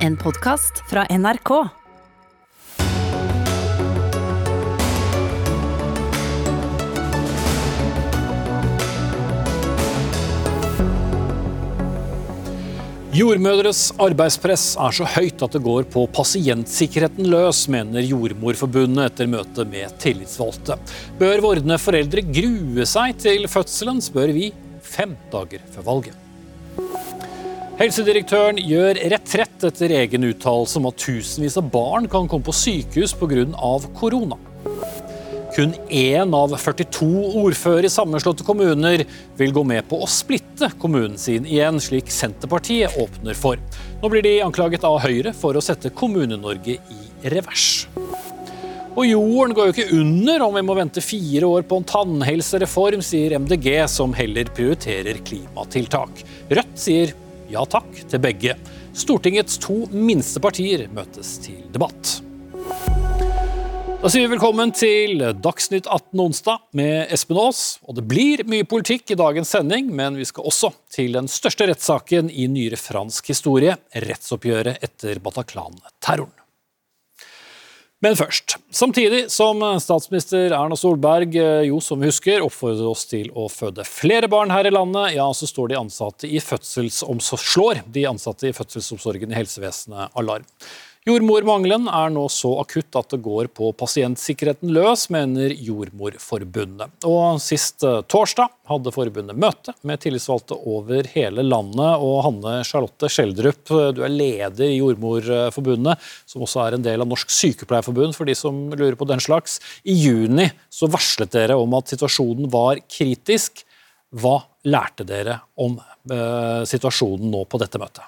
En podkast fra NRK. Jordmødres arbeidspress er så høyt at det går på pasientsikkerheten løs, mener Jordmorforbundet etter møte med tillitsvalgte. Bør vordende foreldre grue seg til fødselen, spør vi fem dager før valget. Helsedirektøren gjør retrett etter egen uttalelse om at tusenvis av barn kan komme på sykehus pga. korona. Kun én av 42 ordførere i sammenslåtte kommuner vil gå med på å splitte kommunen sin igjen, slik Senterpartiet åpner for. Nå blir de anklaget av Høyre for å sette Kommune-Norge i revers. Og jorden går jo ikke under om vi må vente fire år på en tannhelsereform, sier MDG, som heller prioriterer klimatiltak. Rødt sier ja takk til begge. Stortingets to minste partier møtes til debatt. Da sier vi velkommen til Dagsnytt 18 onsdag med Espen Aas. Og det blir mye politikk i dagens sending, men vi skal også til den største rettssaken i nyere fransk historie, rettsoppgjøret etter Bataclan-terroren. Men først. Samtidig som statsminister Erna Solberg jo, som vi husker, oppfordrer oss til å føde flere barn her i landet, ja, så står de ansatte i slår de ansatte i fødselsomsorgen i helsevesenet alarm. Jordmormangelen er nå så akutt at det går på pasientsikkerheten løs, mener Jordmorforbundet. Og Sist eh, torsdag hadde forbundet møte med tillitsvalgte over hele landet. og Hanne Charlotte Schjelderup, du er leder i Jordmorforbundet, som også er en del av Norsk Sykepleierforbund, for de som lurer på den slags. I juni så varslet dere om at situasjonen var kritisk. Hva lærte dere om eh, situasjonen nå på dette møtet?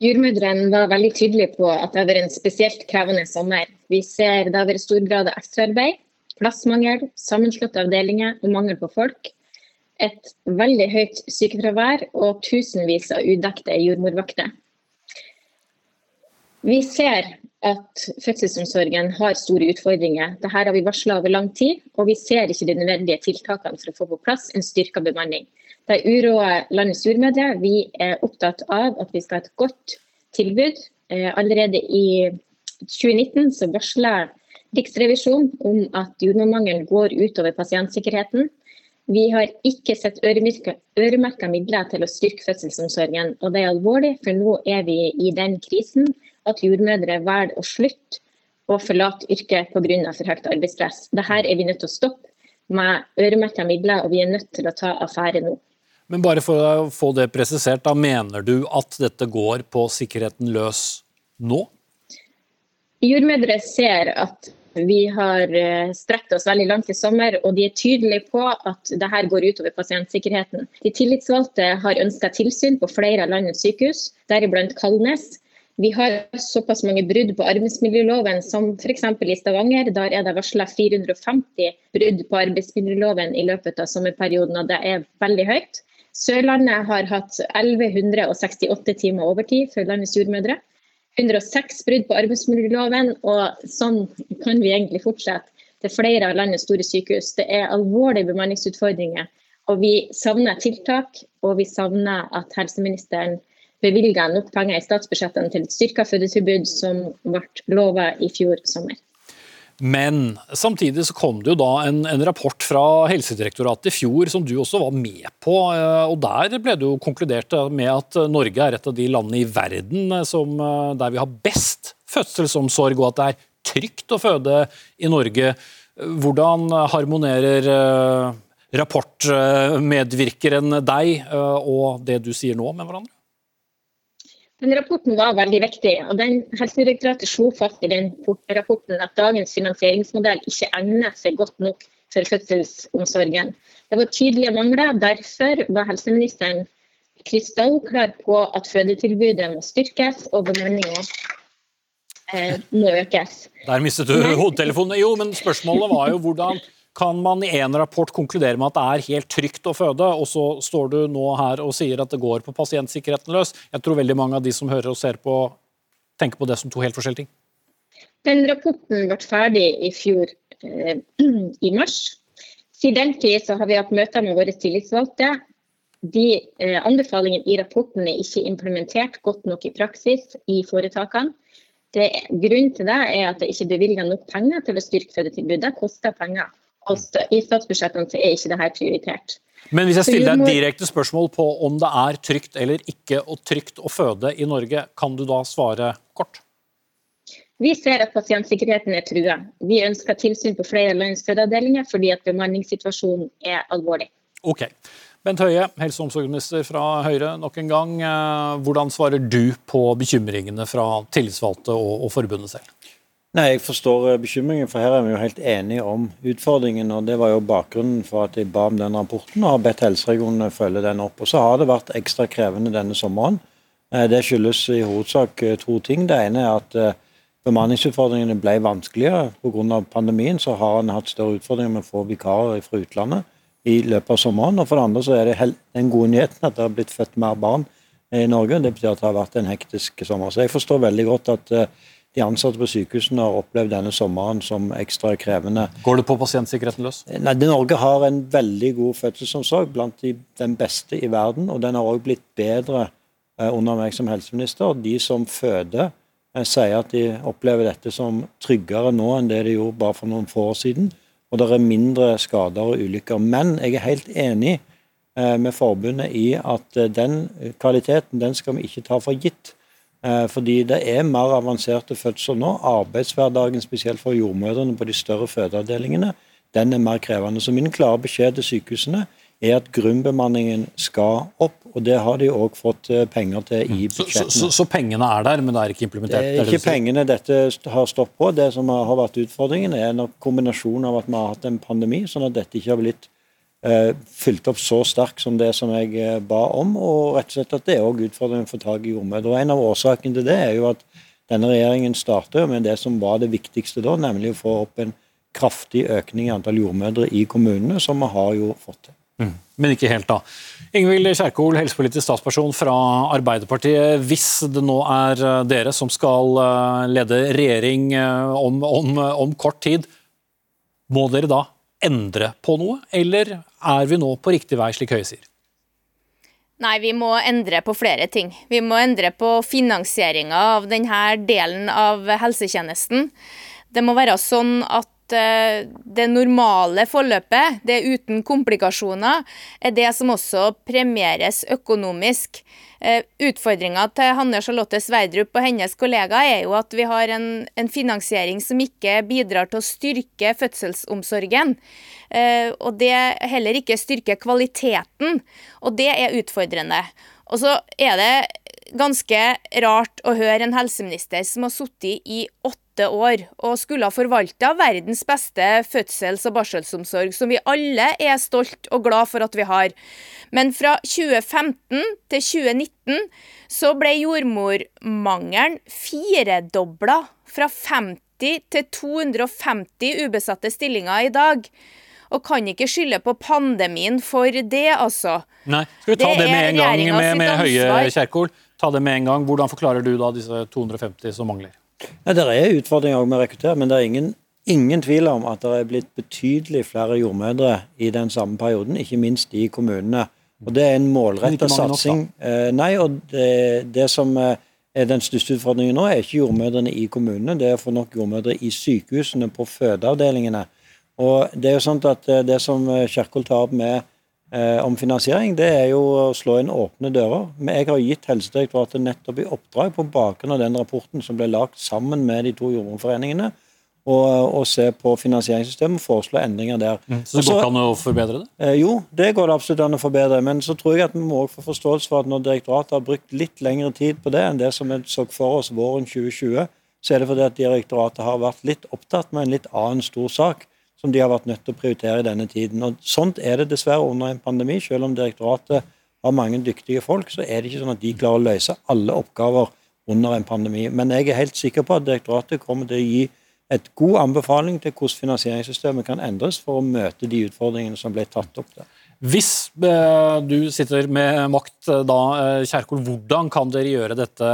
Jordmødrene var veldig tydelige på at det har vært en spesielt krevende sommer. Vi ser det har vært stor grad av ekstraarbeid, plassmangel, sammenslåtte avdelinger og mangel på folk. Et veldig høyt sykefravær og tusenvis av udekte jordmorvakter. Vi ser at fødselsomsorgen har store utfordringer. Dette har vi varsla over lang tid, og vi ser ikke de nødvendige tiltakene for å få på plass en styrka bemanning. Det uroer landets jordmødre. Vi er opptatt av at vi skal ha et godt tilbud. Eh, allerede i 2019 så varsla Riksrevisjonen om at jordmormangelen går utover pasientsikkerheten. Vi har ikke sett øremerka midler til å styrke fødselsomsorgen. og Det er alvorlig, for nå er vi i den krisen at jordmødre velger å slutte å forlate yrket pga. for høyt arbeidspress. Dette er vi nødt til å stoppe med øremerka midler, og vi er nødt til å ta affære nå. Men bare for å få det presisert, da mener du at dette går på sikkerheten løs nå? Jordmødre ser at vi har eh, strekt oss veldig langt i sommer, og de er tydelige på at dette går utover pasientsikkerheten. De tillitsvalgte har ønska tilsyn på flere av landets sykehus, deriblant Kalnes. Vi har såpass mange brudd på arbeidsmiljøloven som f.eks. i Stavanger. Der er det varsla 450 brudd på arbeidsmiljøloven i løpet av sommerperioden, og det er veldig høyt. Sørlandet har hatt 1168 timer overtid for landets jordmødre. 106 brudd på arbeidsmiljøloven, og sånn kan vi egentlig fortsette Det er flere av landets store sykehus. Det er alvorlige bemanningsutfordringer, og vi savner tiltak. Og vi savner at helseministeren bevilger nok penger i statsbudsjettene til et styrka fødetilbud som ble lova i fjor sommer. Men samtidig så kom det jo da en, en, rapport fra Helsedirektoratet i fjor som du også var med på. Eh, og Der ble det jo konkludert med at Norge er et av de landene i verden eh, som, eh, der vi har best fødselsomsorg, og at det er trygt å føde i Norge. Hvordan harmonerer rapportmedvirkeren deg og det du sier nå med hverandre? Den rapporten var veldig viktig. og den Helsedirektoratet slo fast i den rapporten at dagens finansieringsmodell ikke egner seg godt nok for fødselsomsorgen. Det var tydelige mangler. Derfor var helseministeren krystallklar på at fødetilbudet må styrkes og bemanninga eh, må økes. Der mistet du hodetelefonen. Jo, men spørsmålet var jo hvordan kan man i en rapport konkludere med at det er helt trygt å føde, og så står du nå her og sier at det går på pasientsikkerheten løs. Jeg tror veldig mange av de som hører og ser på, tenker på det som to helt forskjellige ting. Den rapporten ble ferdig i fjor eh, i mars. Siden den tid har vi hatt møter med våre tillitsvalgte. de eh, anbefalingene i rapporten er ikke implementert godt nok i praksis i foretakene. Det, grunnen til det er at det ikke er bevilget nok penger til å styrke fødetilbudet. Det koster penger. Og I statsbudsjettene så er ikke dette prioritert. Men hvis jeg stiller deg et direkte spørsmål på om det er trygt eller ikke og trygt å føde i Norge, kan du da svare kort? Vi ser at pasientsikkerheten er trua. Vi ønsker tilsyn på flere lands fødeavdelinger fordi at bemanningssituasjonen er alvorlig. Ok. Bent Høie, helse- og omsorgsminister fra Høyre nok en gang. Eh, hvordan svarer du på bekymringene fra tillitsvalgte og, og forbundet selv? Nei, Jeg forstår eh, bekymringen, for her er vi jo helt enige om utfordringen. og Det var jo bakgrunnen for at jeg ba om den rapporten og har bedt helseregionene følge den opp. Og Så har det vært ekstra krevende denne sommeren. Eh, det skyldes i hovedsak to ting. Det ene er at bemanningsutfordringene ble vanskeligere pga. pandemien. Så har en hatt større utfordringer med å få vikarer fra utlandet i løpet av sommeren. Og for det andre så er det den gode nyheten at det har blitt født mer barn i Norge. Det betyr at det har vært en hektisk sommer. Så jeg forstår veldig godt at eh, de ansatte på sykehusene har opplevd denne sommeren som ekstra krevende. Går det på pasientsikkerheten løs? Nei, Norge har en veldig god fødselsomsorg, blant de, den beste i verden. Og den har òg blitt bedre eh, under meg som helseminister. De som føder, eh, sier at de opplever dette som tryggere nå enn det de gjorde bare for noen få år siden og det er mindre skader og ulykker. Men jeg er helt enig eh, med forbundet i at eh, den kvaliteten den skal vi ikke ta for gitt. Eh, fordi det er mer avanserte fødsler nå. Arbeidshverdagen, spesielt for jordmødrene på de større fødeavdelingene, den er mer krevende. Så min klare beskjed til sykehusene er at grunnbemanningen skal opp, og det har de òg fått eh, penger til i budsjettene. Så, så, så, pengene er der, men det er ikke implementert? Det er ikke pengene dette har stått på. Det som har vært utfordringen, er en kombinasjon av at vi har hatt en pandemi, sånn at dette ikke har blitt uh, fylt opp så sterkt som det som jeg uh, ba om, og rett og slett at det er også utfordringen å få tak i jordmødre. En av årsakene til det er jo at denne regjeringen startet med det som var det viktigste da, nemlig å få opp en kraftig økning i antall jordmødre i kommunene, som vi har jo fått til. Mm. Men ikke helt, da. Ingvild Kjerkol, helsepolitisk statsperson fra Arbeiderpartiet. Hvis det nå er eh, dere som skal eh, lede regjering eh, om, om, om kort tid, må dere da endre på noe, eller er vi nå på riktig vei, slik Høie sier? Nei, vi må endre på flere ting. Vi må endre på finansieringa av denne delen av helsetjenesten. Det må være sånn at Eh, det normale forløpet, det uten komplikasjoner, er det som også premieres økonomisk. Eh, Utfordringa til Hanne Charlotte Sverdrup og hennes kollega er jo at vi har en, en finansiering som ikke bidrar til å styrke fødselsomsorgen. Eh, og det heller ikke styrker kvaliteten, og det er utfordrende. Og så er det ganske rart å høre en helseminister som har sittet i åtte år og skulle ha forvalta verdens beste fødsels- og barselsomsorg, som vi alle er stolt og glad for at vi har. Men fra 2015 til 2019 så ble jordmormangelen firedobla, fra 50 til 250 ubesatte stillinger i dag og kan ikke skylde på pandemien for det, altså. Nei, Skal vi ta det, det med en gang med, med Høie Kjerkol? Ta det med en gang. Hvordan forklarer du da disse 250 som mangler? Ja, det er utfordringer med å rekruttere, men det er ingen, ingen, tvil om at det er blitt betydelig flere jordmødre i den samme perioden, ikke minst i kommunene. Og Det er en målretta satsing. Nok, nei, og det, det som eh, er den største utfordringen nå, er ikke jordmødrene i kommunene, det er å få nok jordmødre i sykehusene, på fødeavdelingene. Og Det er jo sånn at eh, det som eh, Kjerkol tar opp med eh, om finansiering, det er jo å slå inn åpne dører. Men jeg har gitt Helsedirektoratet nettopp i oppdrag på bakgrunn av den rapporten som ble lagt sammen med de to jordmorforeningene, og, se på finansieringssystemet og foreslå endringer der. Mm. Så det går ikke an å forbedre det? Eh, jo, det går det absolutt an å forbedre. Men så tror jeg at vi må også få forståelse for at når direktoratet har brukt litt lengre tid på det enn det som vi så for oss våren 2020, så er det fordi at direktoratet har vært litt opptatt med en litt annen stor sak som de har vært nødt til å prioritere i denne tiden. Og Sånt er det dessverre under en pandemi. Selv om direktoratet har mange dyktige folk, så er det ikke sånn at de klarer å løse alle oppgaver under en pandemi. Men jeg er helt sikker på at direktoratet kommer til å gi et god anbefaling til hvordan finansieringssystemet kan endres for å møte de utfordringene som ble tatt opp der. Hvis eh, du sitter med makt eh, da, eh, Kjerkol, hvordan kan dere gjøre dette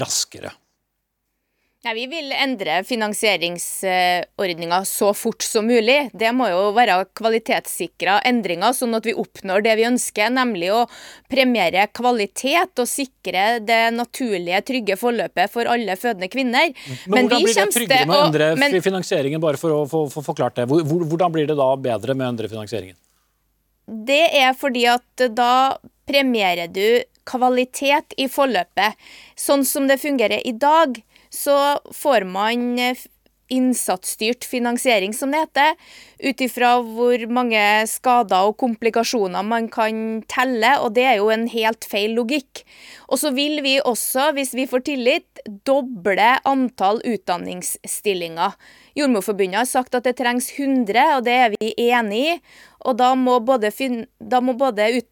raskere? Nei, Vi vil endre finansieringsordninga så fort som mulig. Det må jo være kvalitetssikra endringer, sånn at vi oppnår det vi ønsker, nemlig å premiere kvalitet og sikre det naturlige, trygge forløpet for alle fødende kvinner. Men, hvordan blir det tryggere med å endre men, finansieringen, bare for å få forklart det? Hvordan blir det da bedre med å endre finansieringen? Det er fordi at da premierer du kvalitet i forløpet. Sånn som det fungerer i dag, så får man eh, innsatsstyrt finansiering, som det heter, ut ifra hvor mange skader og komplikasjoner man kan telle, og det er jo en helt feil logikk. Og så vil vi også, hvis vi får tillit, doble antall utdanningsstillinger. Jordmorforbundet har sagt at det trengs 100, og det er vi enig i. Og da må både, da må både ut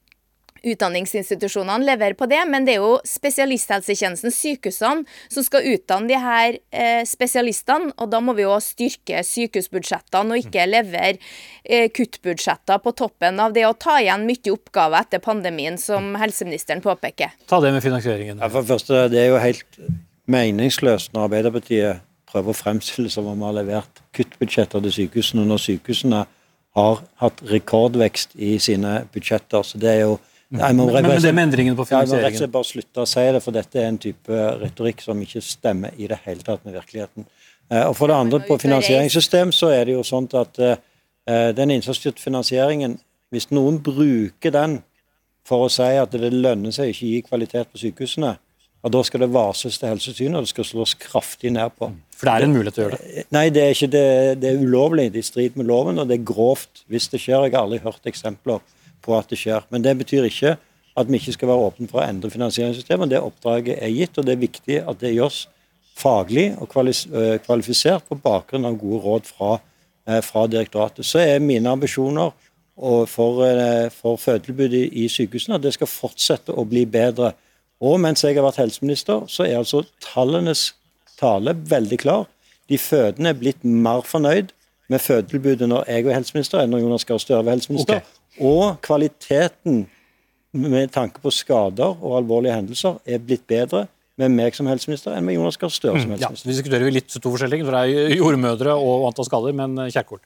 utdanningsinstitusjonene leverer på det, men det er jo spesialisthelsetjenesten, sykehusene, som skal utdanne de her eh, spesialistene. Og da må vi jo styrke sykehusbudsjettene og ikke levere eh, kuttbudsjetter på toppen av det å ta igjen mye oppgaver etter pandemien, som helseministeren påpeker. Ta det med finansieringen. Ja, for det første, det er jo helt meningsløst når Arbeiderpartiet prøver å fremstille som om vi har levert kuttbudsjetter til sykehusene når sykehusene har hatt rekordvekst i sine budsjetter. Så det er jo Nei, men, men, men, det med endringen på finansieringen? Jeg må rett bare slutte å si det, for dette er en type retorikk som ikke stemmer i det hele tatt med virkeligheten. Eh, og For det andre, på finansieringssystem så er det jo sånn at uh, den innsatsstyrte finansieringen, hvis noen bruker den for å si at det lønner seg ikke å gi kvalitet på sykehusene, og da skal det varsles til Helsetilsynet, og det skal slås kraftig ned på. For det er en mulighet til å gjøre det? Eh, nei, det er ikke det. Det er ulovlig. Det er i strid med loven, og det er grovt hvis det skjer. Jeg har aldri hørt eksempler på at det skjer. Men det betyr ikke at vi ikke skal være åpne for å endre finansieringssystemet. Det oppdraget er gitt, og det er viktig at det gjøres faglig og kvalifisert på bakgrunn av gode råd fra, fra direktoratet. Så er mine ambisjoner for, for fødetilbudet i sykehusene at det skal fortsette å bli bedre. Og mens jeg har vært helseminister, så er altså tallenes tale veldig klar. De fødende er blitt mer fornøyd med fødetilbudet når jeg var helseminister enn når Jonas Gahr Støre var helseminister. Okay. Og kvaliteten med tanke på skader og alvorlige hendelser er blitt bedre med meg som helseminister enn med Jonas Gahr Støre som helseminister. Ja, Vi diskuterer jo litt to forskjellige, for det er jordmødre og antall skader, men eh, Kjerkol?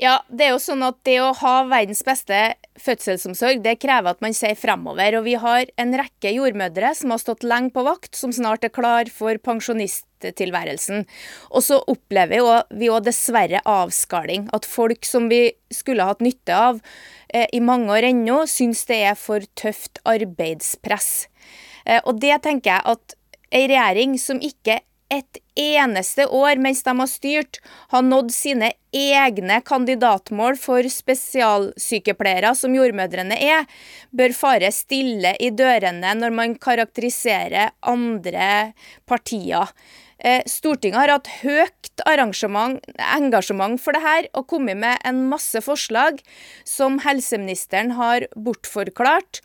Ja, det er jo sånn at det å ha verdens beste fødselsomsorg, det krever at man ser fremover. Og vi har en rekke jordmødre som har stått lenge på vakt, som snart er klar for pensjonisttilværelsen. Og så opplever vi òg dessverre avskaling. At folk som vi skulle hatt nytte av eh, i mange år ennå, syns det er for tøft arbeidspress. Eh, og det tenker jeg at ei regjering som ikke et eneste år mens de har styrt, har nådd sine egne kandidatmål for spesialsykepleiere, som jordmødrene er, bør fare stille i dørene når man karakteriserer andre partier. Eh, Stortinget har hatt høyt engasjement for det her og kommet med en masse forslag som helseministeren har bortforklart.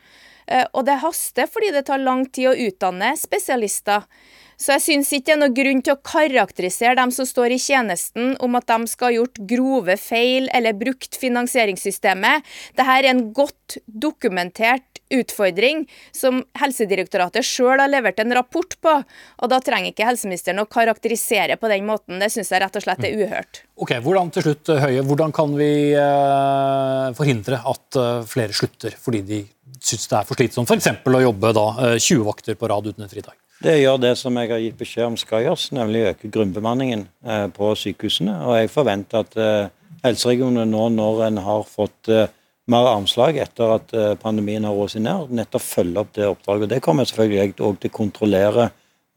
Eh, og det haster fordi det tar lang tid å utdanne spesialister. Så jeg syns ikke det er noe grunn til å karakterisere dem som står i tjenesten om at de skal ha gjort grove feil eller brukt finansieringssystemet. Dette er en godt dokumentert utfordring som Helsedirektoratet sjøl har levert en rapport på. Og da trenger ikke helseministeren å karakterisere på den måten. Det syns jeg rett og slett er uhørt. Ok, hvordan til slutt, Høie, hvordan kan vi uh, forhindre at uh, flere slutter fordi de syns det er for slitsomt f.eks. å jobbe da, uh, eh, 20 vakter på rad uten en fridag? Det gjør det som jeg har gitt beskjed om skal gjøres, nemlig øke grunnbemanningen eh, på sykehusene. Og jeg forventer at eh, helseregionene nå, når en har fått eh, mer armslag etter at pandemien har roet seg ned, nettopp følger opp det oppdraget. Det kommer jeg selvfølgelig òg til å kontrollere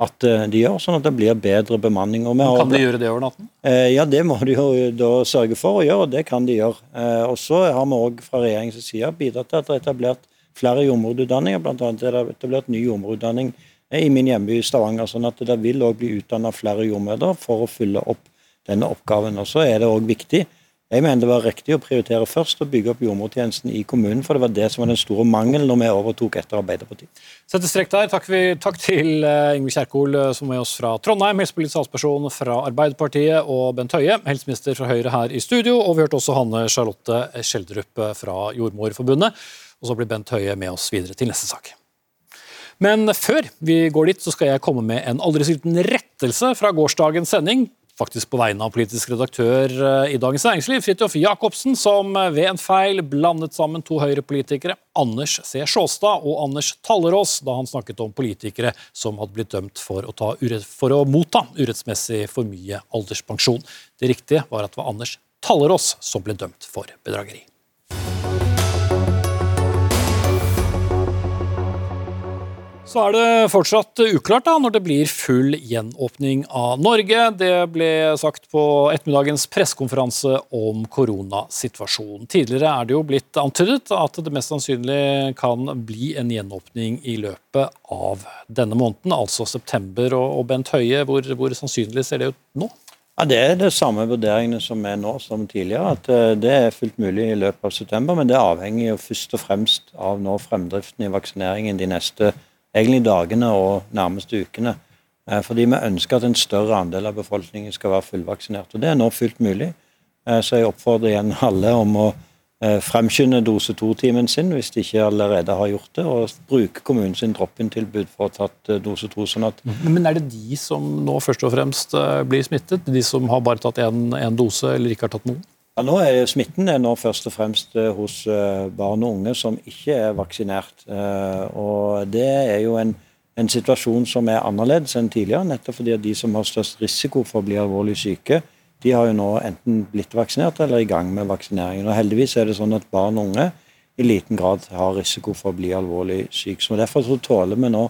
at de gjør, sånn at det blir bedre bemanning. kan de gjøre det over natten? Ja, det må de jo da sørge for å gjøre, og det kan de gjøre. Og så har vi òg fra regjeringens side bidratt til at det er etablert flere jordmorutdanninger, bl.a. er det etablert ny jordmorutdanning i min hjemby Stavanger. sånn at det vil også bli utdanna flere jordmødre for å fylle opp denne oppgaven. Og Så er det òg viktig. Jeg mener det var riktig å prioritere først å bygge opp jordmortjenesten i kommunen, for det var det som var den store mangelen når vi overtok etter Arbeiderpartiet. Sette strekk der. Takk, vi, takk til uh, Ingvild Kjerkol, uh, som er med oss fra Trondheim, helsepolitisk talsperson fra Arbeiderpartiet, og Bent Høie, helseminister fra Høyre her i studio. Og vi hørte også Hanne Charlotte Skjeldrup eh, fra Jordmorforbundet. Og så blir Bent Høie med oss videre til neste sak. Men før vi går dit, så skal jeg komme med en aldri så liten rettelse fra gårsdagens sending faktisk på vegne av politisk redaktør eh, i Dagens Næringsliv, Fridtjof Jacobsen, som eh, ved en feil blandet sammen to Høyre-politikere, Anders C. Sjåstad og Anders Tallerås, da han snakket om politikere som hadde blitt dømt for å, for å motta urettsmessig for mye alderspensjon. Det riktige var at det var Anders Tallerås som ble dømt for bedrageri. Så er det fortsatt uklart da, når det blir full gjenåpning av Norge. Det ble sagt på ettermiddagens pressekonferanse om koronasituasjonen. Tidligere er det jo blitt antydet at det mest sannsynlig kan bli en gjenåpning i løpet av denne måneden, altså september. Og Bent Høie, hvor, hvor sannsynlig ser det ut nå? Ja, Det er det samme vurderingene som er nå som tidligere. at eh, Det er fullt mulig i løpet av september, men det avhenger jo først og fremst av nå fremdriften i vaksineringen de neste årene egentlig dagene og nærmeste ukene. Eh, fordi vi ønsker at en større andel av befolkningen skal være fullvaksinert. og Det er nå fullt mulig. Eh, så jeg oppfordrer igjen alle om å eh, fremskynde dose to-timen sin hvis de ikke allerede har gjort det, og bruke kommunens drop-in-tilbud for å ha tatt dose to. Sånn at Men er det de som nå først og fremst blir smittet? De som har bare tatt én dose eller ikke har tatt noen? Ja, nå er Smitten er nå først og fremst eh, hos eh, barn og unge som ikke er vaksinert. Eh, og Det er jo en, en situasjon som er annerledes enn tidligere, nettopp fordi at de som har størst risiko for å bli alvorlig syke, de har jo nå enten blitt vaksinert eller er i gang med vaksineringen. Og Heldigvis er det sånn at barn og unge i liten grad har risiko for å bli alvorlig syke. Så Derfor så tåler vi nå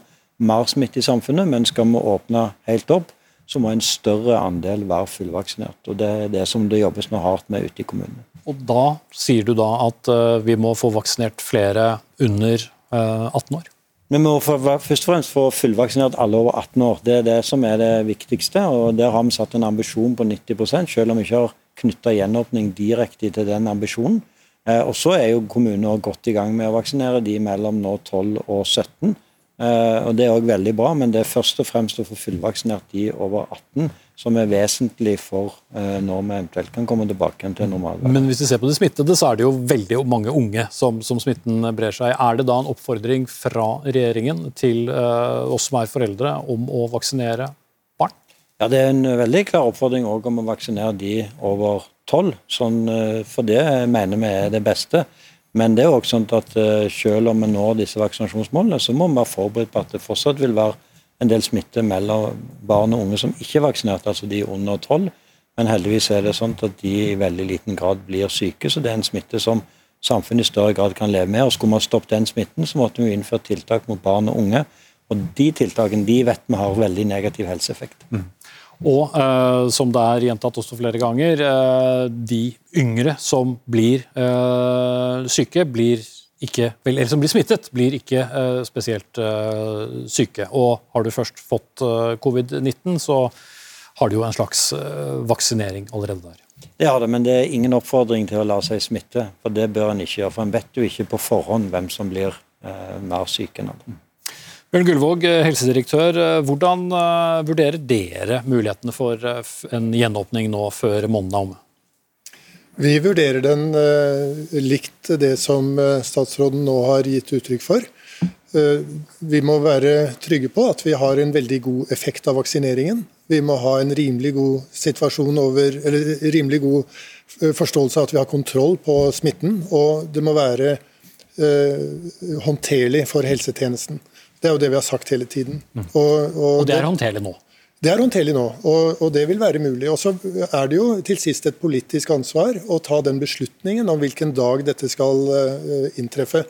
mer smitte i samfunnet, men skal vi åpne helt opp, så må en større andel være fullvaksinert. og Det er det som det jobbes med hardt med ute i kommunene. Og Da sier du da at uh, vi må få vaksinert flere under uh, eh, 18 år? Vi må først og fremst få fullvaksinert alle over 18 år. Det er det som er det viktigste. og Der har vi satt en ambisjon på 90 selv om vi ikke har knytta gjenåpning direkte til den ambisjonen. Eh, og så er jo kommunene godt i gang med å vaksinere de mellom nå 12 og 17. Uh, og Det er òg veldig bra, men det er først og fremst å få fullvaksinert de over 18 som er vesentlig for uh, når vi eventuelt kan komme tilbake til normalværet. Men hvis vi ser på de smittede, så er det jo veldig mange unge som, som smitten brer seg. Er det da en oppfordring fra regjeringen til uh, oss som er foreldre, om å vaksinere barn? Ja, Det er en veldig klar oppfordring om å vaksinere de over 12, sånn, for det mener vi er det beste. Men det er også sånn at eh, selv om vi når disse vaksinasjonsmålene, så må vi være forberedt på at det fortsatt vil være en del smitte mellom barn og unge som ikke er vaksinert, altså de under tolv. Men heldigvis er det sånn at de i veldig liten grad blir syke, så det er en smitte som samfunnet i større grad kan leve med. og Skulle man stoppe den smitten, så måtte vi innføre tiltak mot barn og unge. Og De tiltakene de vet vi har veldig negativ helseeffekt. Mm. Og eh, som det er gjentatt også flere ganger, eh, de yngre som blir eh, syke, blir ikke, eller som blir smittet, blir ikke spesielt syke. Og har du først fått covid-19, så har du jo en slags vaksinering allerede der. Det har det, men det er ingen oppfordring til å la seg smitte. For det bør en ikke gjøre. For en vet jo ikke på forhånd hvem som blir mer syk enn andre. Bjørn Gullvåg, eh, helsedirektør. Eh, hvordan eh, vurderer dere mulighetene for en gjenåpning nå før måneden er omme? Vi vurderer den likt det som statsråden nå har gitt uttrykk for. Vi må være trygge på at vi har en veldig god effekt av vaksineringen. Vi må ha en rimelig god over, rimelig god forståelse av at vi har kontroll på smitten. Og det må være håndterlig for helsetjenesten. Det er jo det vi har sagt hele tiden. Mm. Og, og, og, det er håndterlig nå? Det er håndterlig nå, og, og, det vil være mulig. Og så er det jo til sist et politisk ansvar å ta den beslutningen om hvilken dag dette skal uh, inntreffe.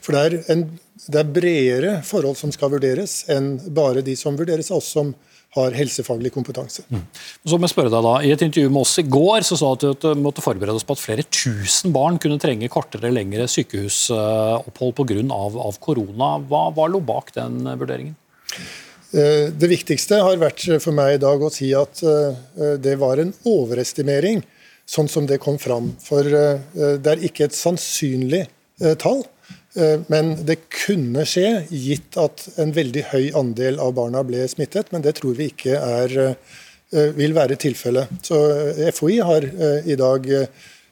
For det er, en, det er bredere forhold som skal vurderes enn bare de som vurderes av oss som har helsefaglig kompetanse. Mm. Så må jeg spørre deg da, I et intervju med oss i går så sa du at du måtte forberede oss på at flere tusen barn kunne trenge kortere eller lengre sykehusopphold pga. Av, av korona. Hva, hva lå bak den vurderingen? Eh, det viktigste har vært for meg i dag å si at eh, det var en overestimering, sånn som det kom fram. For eh, det er ikke et sannsynlig tall. Eh, men det kunne skje, gitt at en veldig høy andel av barna ble smittet. Men det tror vi ikke er, eh, vil være tilfellet. Så eh, FHI har i dag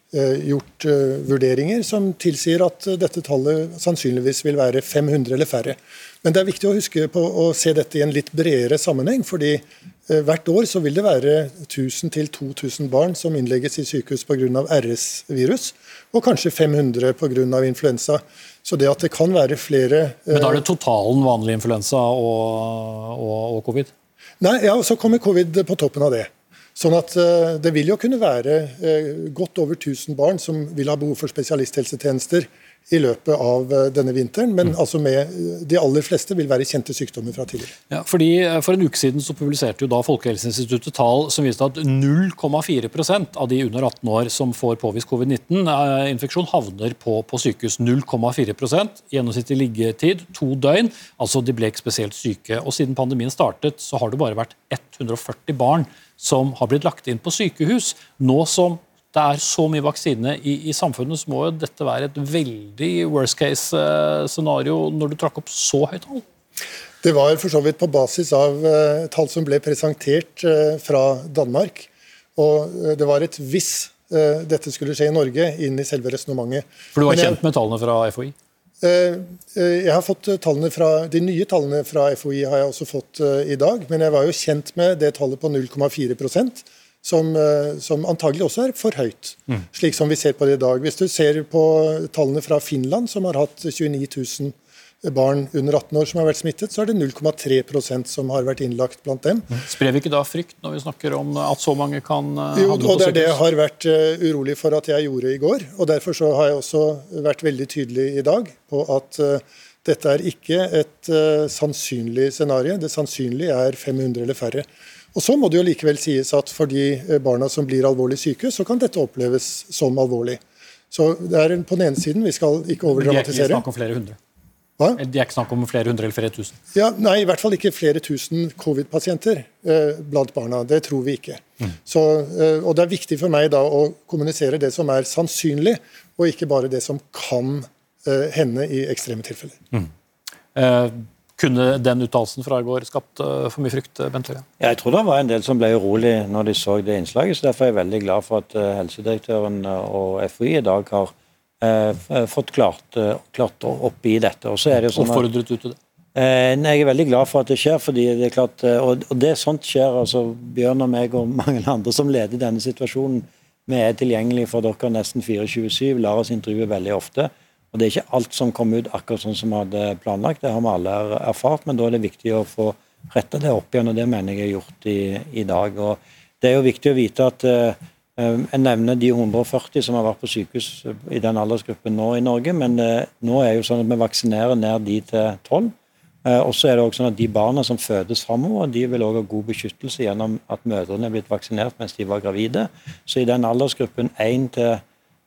gjort vurderinger som tilsier at dette tallet sannsynligvis vil være 500 eller færre. Men det er viktig å huske på å se dette i en litt bredere sammenheng. fordi eh, hvert år så vil det være 1000-2000 barn som innlegges i sykehus pga. RS-virus, og kanskje 500 pga. influensa. Så det at det kan være flere eh, Men da er det totalen vanlig influensa og, og, og covid? Nei, ja, så kommer covid på toppen av det. Sånn at uh, Det vil jo kunne være uh, godt over 1000 barn som vil ha behov for spesialisthelsetjenester i løpet av eh, denne vinteren, men mm. altså med eh, de aller fleste vil være kjente sykdommer fra tidligere. Ja, fordi eh, For en uke siden så publiserte jo da Folkehelseinstituttet tall som viste at 0,4% av de under 18 år som får påvist covid-19-infeksjon, havner på, på sykehus. 0,4% Gjennomsnittlig liggetid to døgn. altså De ble ikke spesielt syke. og Siden pandemien startet, så har det bare vært 140 barn som har blitt lagt inn på sykehus. Nå som det er så mye vaksine i, i, samfunnet, så må jo dette være et veldig worst case-scenario eh, når du trakk opp så høyt tall? Det var for så vidt på basis av uh, tall som ble presentert uh, fra Danmark. Og det var et hvis dette skulle skje i Norge, inn i selve resonnementet. For du var kjent med tallene fra FHI? Jeg har fått tallene fra, De nye tallene fra FHI har jeg også fått i dag, men jeg var jo kjent med det tallet på 0,4 som, eh, som antagelig også er for høyt, mm. slik som vi ser på det i dag. Hvis du ser på tallene fra Finland, som har hatt 29 000 barn under 18 år som har vært smittet, så er det 0,3% som har vært innlagt blant dem. Mm. Sprer vi ikke da frykt når vi snakker om at så mange kan uh, Jo, og det er det jeg har vært uh, urolig for at jeg gjorde i går. og Derfor så har jeg også vært veldig tydelig i dag på at uh, dette er ikke et sannsynlig scenario. Det sannsynlige er 500 eller færre. Og Så må det jo likevel sies at for de eh, barna som blir alvorlig syke, så kan dette oppleves som alvorlig. Så det er på den ene siden, Vi skal ikke overdramatisere. Men Det er ikke snakk om flere hundre? Hva? Det er ikke snakk om flere hundre eller flere tusen? Ja, nei, i hvert fall ikke flere tusen covid-pasienter eh, blant barna. Det tror vi ikke. Mm. Så, eh, og Det er viktig for meg da å kommunisere det som er sannsynlig, og ikke bare det som kan eh, hende i ekstreme tilfeller. Mm. Kunne den uttalelsen fra i går skapt eh, for mye frykt? Eh, Bent Høie? Jeg tror det var en del som ble urolig når de så det innslaget. så Derfor er jeg veldig glad for at eh, helsedirektøren og FHI i dag har eh, fått klart, klart opp i dette. Og så er det jo sånn Oppfordret du til det? Eh, jeg er veldig glad for at det skjer, fordi det er klart, og, og det sånt skjer. altså Bjørn og meg og mange andre som leder denne situasjonen, vi er tilgjengelige for dere nesten 24-7, lar oss intervjue veldig ofte. Og Det er ikke alt som kom ut akkurat sånn som vi hadde planlagt, det har vi alle erfart, men da er det viktig å få retta det opp igjen, og det mener jeg er gjort i, i dag. Og Det er jo viktig å vite at uh, jeg nevner de 140 som har vært på sykehus i den aldersgruppen nå i Norge, men nå er jo sånn at vi vaksinerer ned de til 12. Uh, og så er det også sånn at De barna som fødes framover, de vil også ha god beskyttelse gjennom at mødrene er blitt vaksinert mens de var gravide. Så i den aldersgruppen 1 til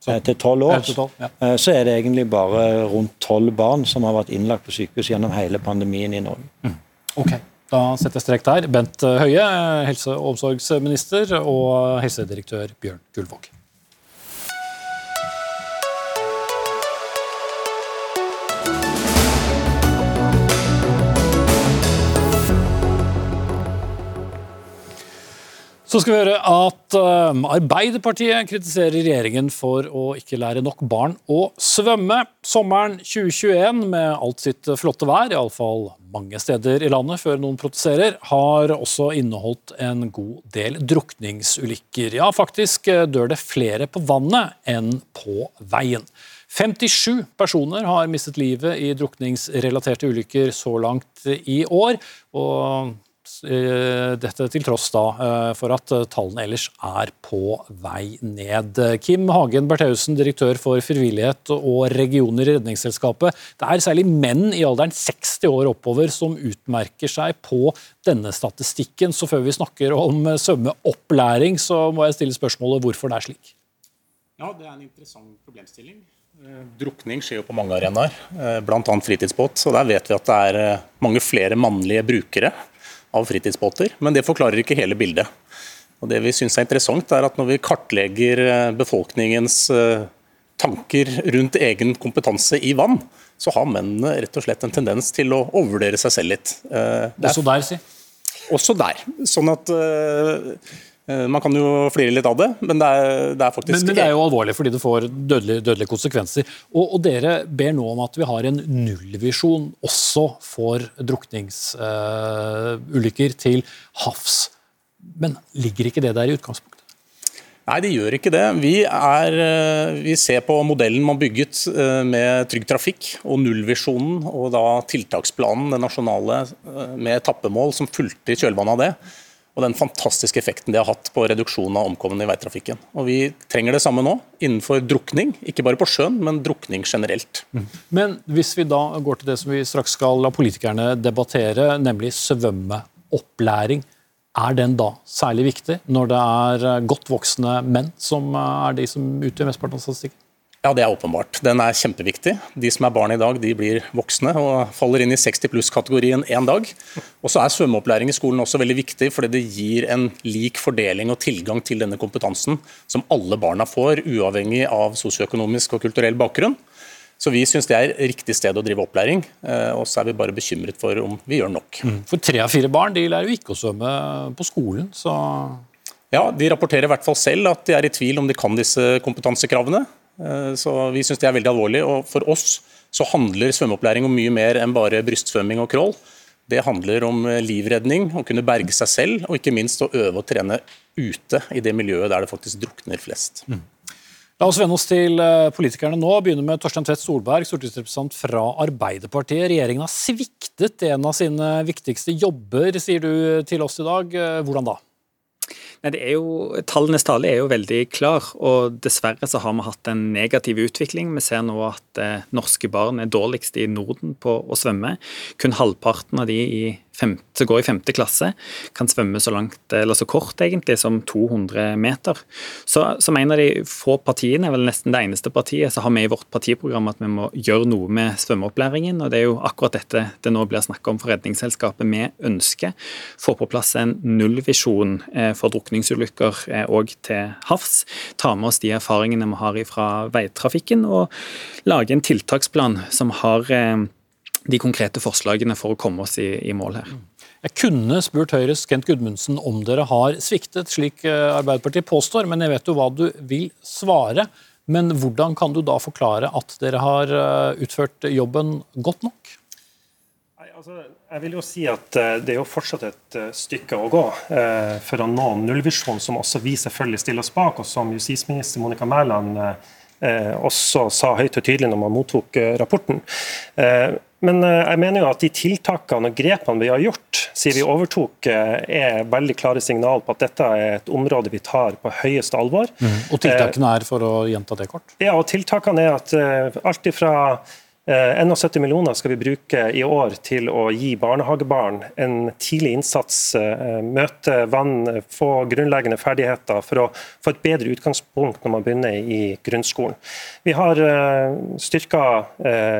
til tolv år. Eh, så er det egentlig bare rundt tolv barn som har vært innlagt på sykehus gjennom hele pandemien i Norge. Mm. Da setter jeg strek der. Bent Høie, helse- og omsorgsminister, og helsedirektør Bjørn Gullvåg. Så skal vi høre at uh, Arbeiderpartiet kritiserer regjeringen for å ikke lære nok barn å svømme. Sommeren 2021 med alt sitt flotte vær, iallfall mange steder i landet før noen protesterer, har også inneholdt en god del drukningsulykker. Ja, faktisk eh, dør det flere på vannet enn på veien. 57 personer har mistet livet i drukningsrelaterte ulykker så langt i år. og Eh, dette til tross da eh, for at eh, tallene ellers er på vei ned. Kim Hagen Bertheussen, direktør for frivillighet og regioner i Redningsselskapet. Det er særlig menn i alderen 60 år oppover som utmerker seg på denne statistikken. Så før vi snakker om svømmeopplæring, så må jeg stille spørsmålet hvorfor det er slik. Ja, Det er en interessant problemstilling. Drukning skjer jo på mange arenaer, bl.a. fritidsbåt. så Der vet vi at det er mange flere mannlige brukere av fritidsbåter, men det forklarer ikke hele bildet. Og Det vi syns er interessant, er at når vi kartlegger eh, befolkningens eh, tanker rundt egen kompetanse i vann, så har mennene rett og slett en tendens til å overvurdere seg selv litt. Eh, Også der, si? Også der. Sånn at man kan jo flire litt av det, men det er, det er faktisk men, men, det er jo alvorlig fordi det får dødelige, dødelige konsekvenser. Og, og, dere ber nå om at vi har en nullvisjon også for drukningsulykker uh, til havs. Men ligger ikke det der i utgangspunktet? Nei, det gjør ikke det. Vi, er, eh, vi, ser på modellen man bygget eh, med Trygg Trafikk og nullvisjonen og da tiltaksplanen, den nasjonale, med etappemål som fulgte i kjølvannet av det og den fantastiske effekten det har hatt på reduksjon av omkomne i veitrafikken. Og Vi trenger det samme nå, innenfor drukning. Ikke bare på sjøen, men drukning generelt. Mm. Men hvis vi da går til det som vi straks skal la politikerne debattere, nemlig svømmeopplæring. Er den da særlig viktig, når det er godt voksne menn som er de som utgjør mesteparten av statistikken? Ja, det er åpenbart. Den er kjempeviktig. De som er barn i dag, de blir voksne og faller inn i 60 pluss-kategorien én dag. Og så er svømmeopplæring i skolen også veldig viktig, fordi det gir en lik fordeling og tilgang til denne kompetansen som alle barna får, uavhengig av sosioøkonomisk og kulturell bakgrunn. Så vi syns det er riktig sted å drive opplæring, eh, og så er vi bare bekymret for om vi gjør nok. Mm. For tre av fire barn de lærer jo ikke å svømme på skolen, så Ja, de rapporterer i hvert fall selv at de er i tvil om de kan disse kompetansekravene. Eh, så Vi syns det er veldig alvorlig. og For oss så handler svømmeopplæring om mye mer enn bare brystsvømming og crawl. Det handler om eh, livredning, å kunne berge seg selv, og ikke minst å øve og trene ute i det miljøet der det faktisk drukner flest. Mm. La oss vende oss til eh, politikerne nå. Begynner med Torstein Tvedt Solberg, stortingsrepresentant fra Arbeiderpartiet. Regjeringen har sviktet en av sine viktigste jobber, sier du til oss i dag. Hvordan da? Nei, det er jo, Tallenes tale er jo veldig klar, og dessverre så har vi hatt en negativ utvikling. Vi ser nå at eh, norske barn er dårligst i Norden på å svømme. Kun halvparten av de i femte, som går i femte klasse, kan svømme så langt, eller så kort egentlig, som 200 meter. Så Som en av de få partiene, vel nesten det eneste partiet, så har vi i vårt partiprogram at vi må gjøre noe med svømmeopplæringen. og Det er jo akkurat dette det nå blir snakk om for Redningsselskapet. Vi ønsker få på plass en nullvisjon eh, for drukningsulykker òg eh, til havs. Ta med oss de erfaringene vi har fra veitrafikken, og lage en tiltaksplan som har eh, de konkrete forslagene for å komme oss i, i mål her. Jeg kunne spurt Høyres Kent Gudmundsen om dere har sviktet, slik eh, Arbeiderpartiet påstår, men jeg vet jo hva du vil svare. Men hvordan kan du da forklare at dere har eh, utført jobben godt nok? Altså, jeg vil jo si at eh, Det er jo fortsatt et stykke å gå for å nå nullvisjonen, som også vi selvfølgelig stiller oss bak, og som justisminister Monica Mæland også sa høyt og tydelig når man mottok rapporten. Men eh, jeg mener jo at de tiltakene og grepene vi har gjort siden vi overtok, eh, er veldig klare signal på at dette er et område vi tar på høyeste alvor. Mm. Og tiltakene er, for å gjenta det kort? Ja, og tiltakene er at eh, alt ifra 71 eh, millioner skal vi bruke i år til å gi barnehagebarn en tidlig innsats, eh, møte vann, få grunnleggende ferdigheter for å få et bedre utgangspunkt når man begynner i grunnskolen. Vi har eh, styrka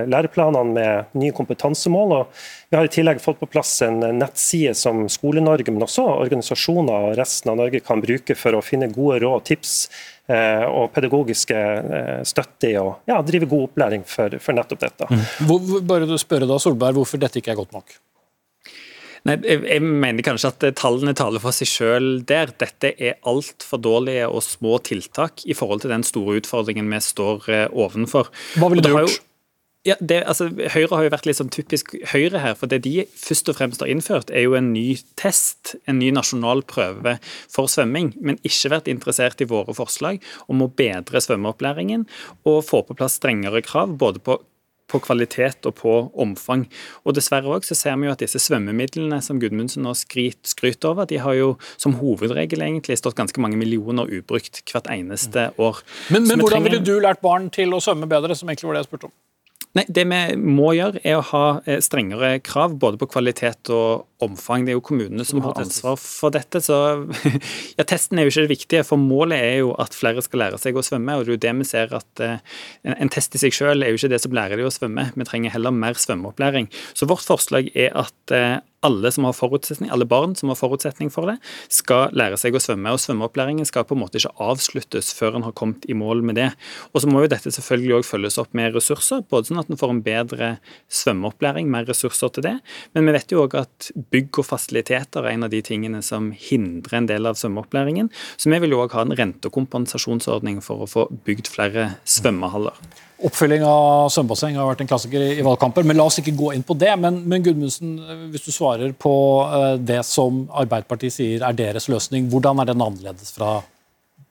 læreplanene med nye kompetansemål. og vi har i tillegg fått på plass en nettside som Skole-Norge, men også organisasjoner og resten av Norge kan bruke for å finne gode råd og tips og pedagogiske eh, støtte i å ja, drive god opplæring for, for nettopp dette. Mm. Hvor, bare du spørre da, Solberg, Hvorfor dette ikke er godt nok? Nei, jeg mener kanskje at tallene taler for seg selv der. Dette er altfor dårlige og små tiltak i forhold til den store utfordringen vi står eh, ovenfor. Hva ville du gjort? Ja, det, altså, Høyre har jo vært litt sånn typisk Høyre her. for Det de først og fremst har innført, er jo en ny test, en ny nasjonal prøve for svømming. Men ikke vært interessert i våre forslag om å bedre svømmeopplæringen og få på plass strengere krav både på på kvalitet og på omfang. Og Dessverre også, så ser vi jo at disse svømmemidlene som Gudmundsen nå skryter skryt over, de har jo som hovedregel egentlig stått ganske mange millioner ubrukt hvert eneste år. Men, men hvordan ville du lært barn til å svømme bedre, som egentlig var det jeg spurte om? Nei, Det vi må gjøre, er å ha eh, strengere krav både på kvalitet og omfang. Det er jo kommunene som har ansvar for dette. så ja, Testen er jo ikke det viktige, for målet er jo at flere skal lære seg å svømme. og det er jo det vi ser at uh, En test i seg selv er jo ikke det som lærer de å svømme. Vi trenger heller mer svømmeopplæring. Så vårt forslag er at uh, alle, som har forutsetning, alle barn som har forutsetning for det, skal lære seg å svømme. og Svømmeopplæringen skal på en måte ikke avsluttes før en har kommet i mål med det. Og så må jo dette selvfølgelig også følges opp med ressurser, både sånn at en får en bedre svømmeopplæring, mer ressurser til det. Men vi vet jo òg at bygg og fasiliteter er en av de tingene som hindrer en del av svømmeopplæringen. Så vi vil jo òg ha en rentekompensasjonsordning for å få bygd flere svømmehaller. Oppfylling av svømmebasseng har vært en klassiker i valgkamper, men la oss ikke gå inn på det. Men, men Gudmundsen, hvis du svarer på eh, det som Arbeiderpartiet sier er deres løsning, hvordan er den annerledes fra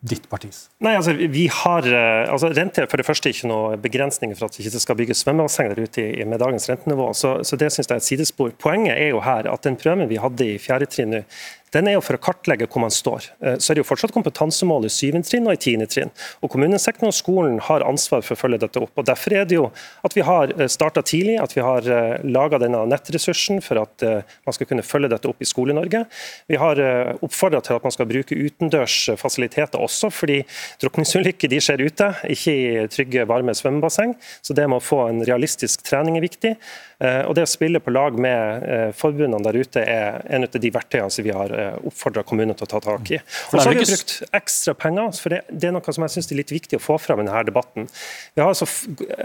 ditt partis? Nei, altså, vi har, eh, altså, Rente er for det første ikke noe begrensninger for at det ikke skal bygges svømmebasseng der ute med dagens rentenivå. Så, så det synes jeg er et sidespor. Poenget er jo her at den prøven vi hadde i fjerde trinn nå, den er jo for å kartlegge hvor man står. Eh, så er det jo fortsatt kompetansemål i syvende trinn og i tiende trinn. Og Kommunesektoren og skolen har ansvar for å følge dette opp. og Derfor er det jo at vi har eh, starta tidlig, at vi har eh, laga denne nettressursen for at man skal kunne følge dette opp i Skole-Norge. Vi har oppfordra til at man skal bruke utendørs fasiliteter også, fordi drukningsulykker de skjer ute, ikke i trygge, varme svømmebasseng. Så det med å få en realistisk trening er viktig. Og Det å spille på lag med forbundene der ute er en av de verktøyene som vi har oppfordra kommunene til å ta tak i. Og så har vi brukt ekstra penger, for det, det er noe som jeg synes er litt viktig å få fram i denne debatten. Vi har altså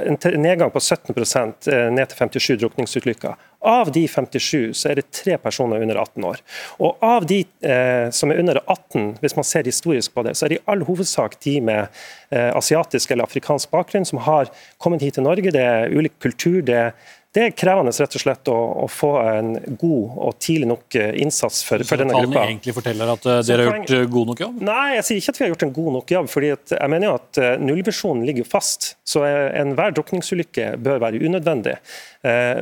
en nedgang på 17 eh, ned til 57 drukningsulykker. Av de 57 så er det tre personer under 18 år. Og av de eh, som er under 18, hvis man ser historisk på det, så er det i all hovedsak de med eh, asiatisk eller afrikansk bakgrunn som har kommet hit til Norge. Det er ulik kultur, det er det er krevende rett og slett å, å, få en god og tidlig nok eh, innsats for, for denne gruppa. Så tallene egentlig forteller at uh, dere har gjort uh, god nok jobb? Nei, jeg sier ikke at vi har gjort en god nok jobb. fordi Jeg mener jo at uh, nullvisjonen ligger fast. Så enhver drukningsulykke bør være unødvendig.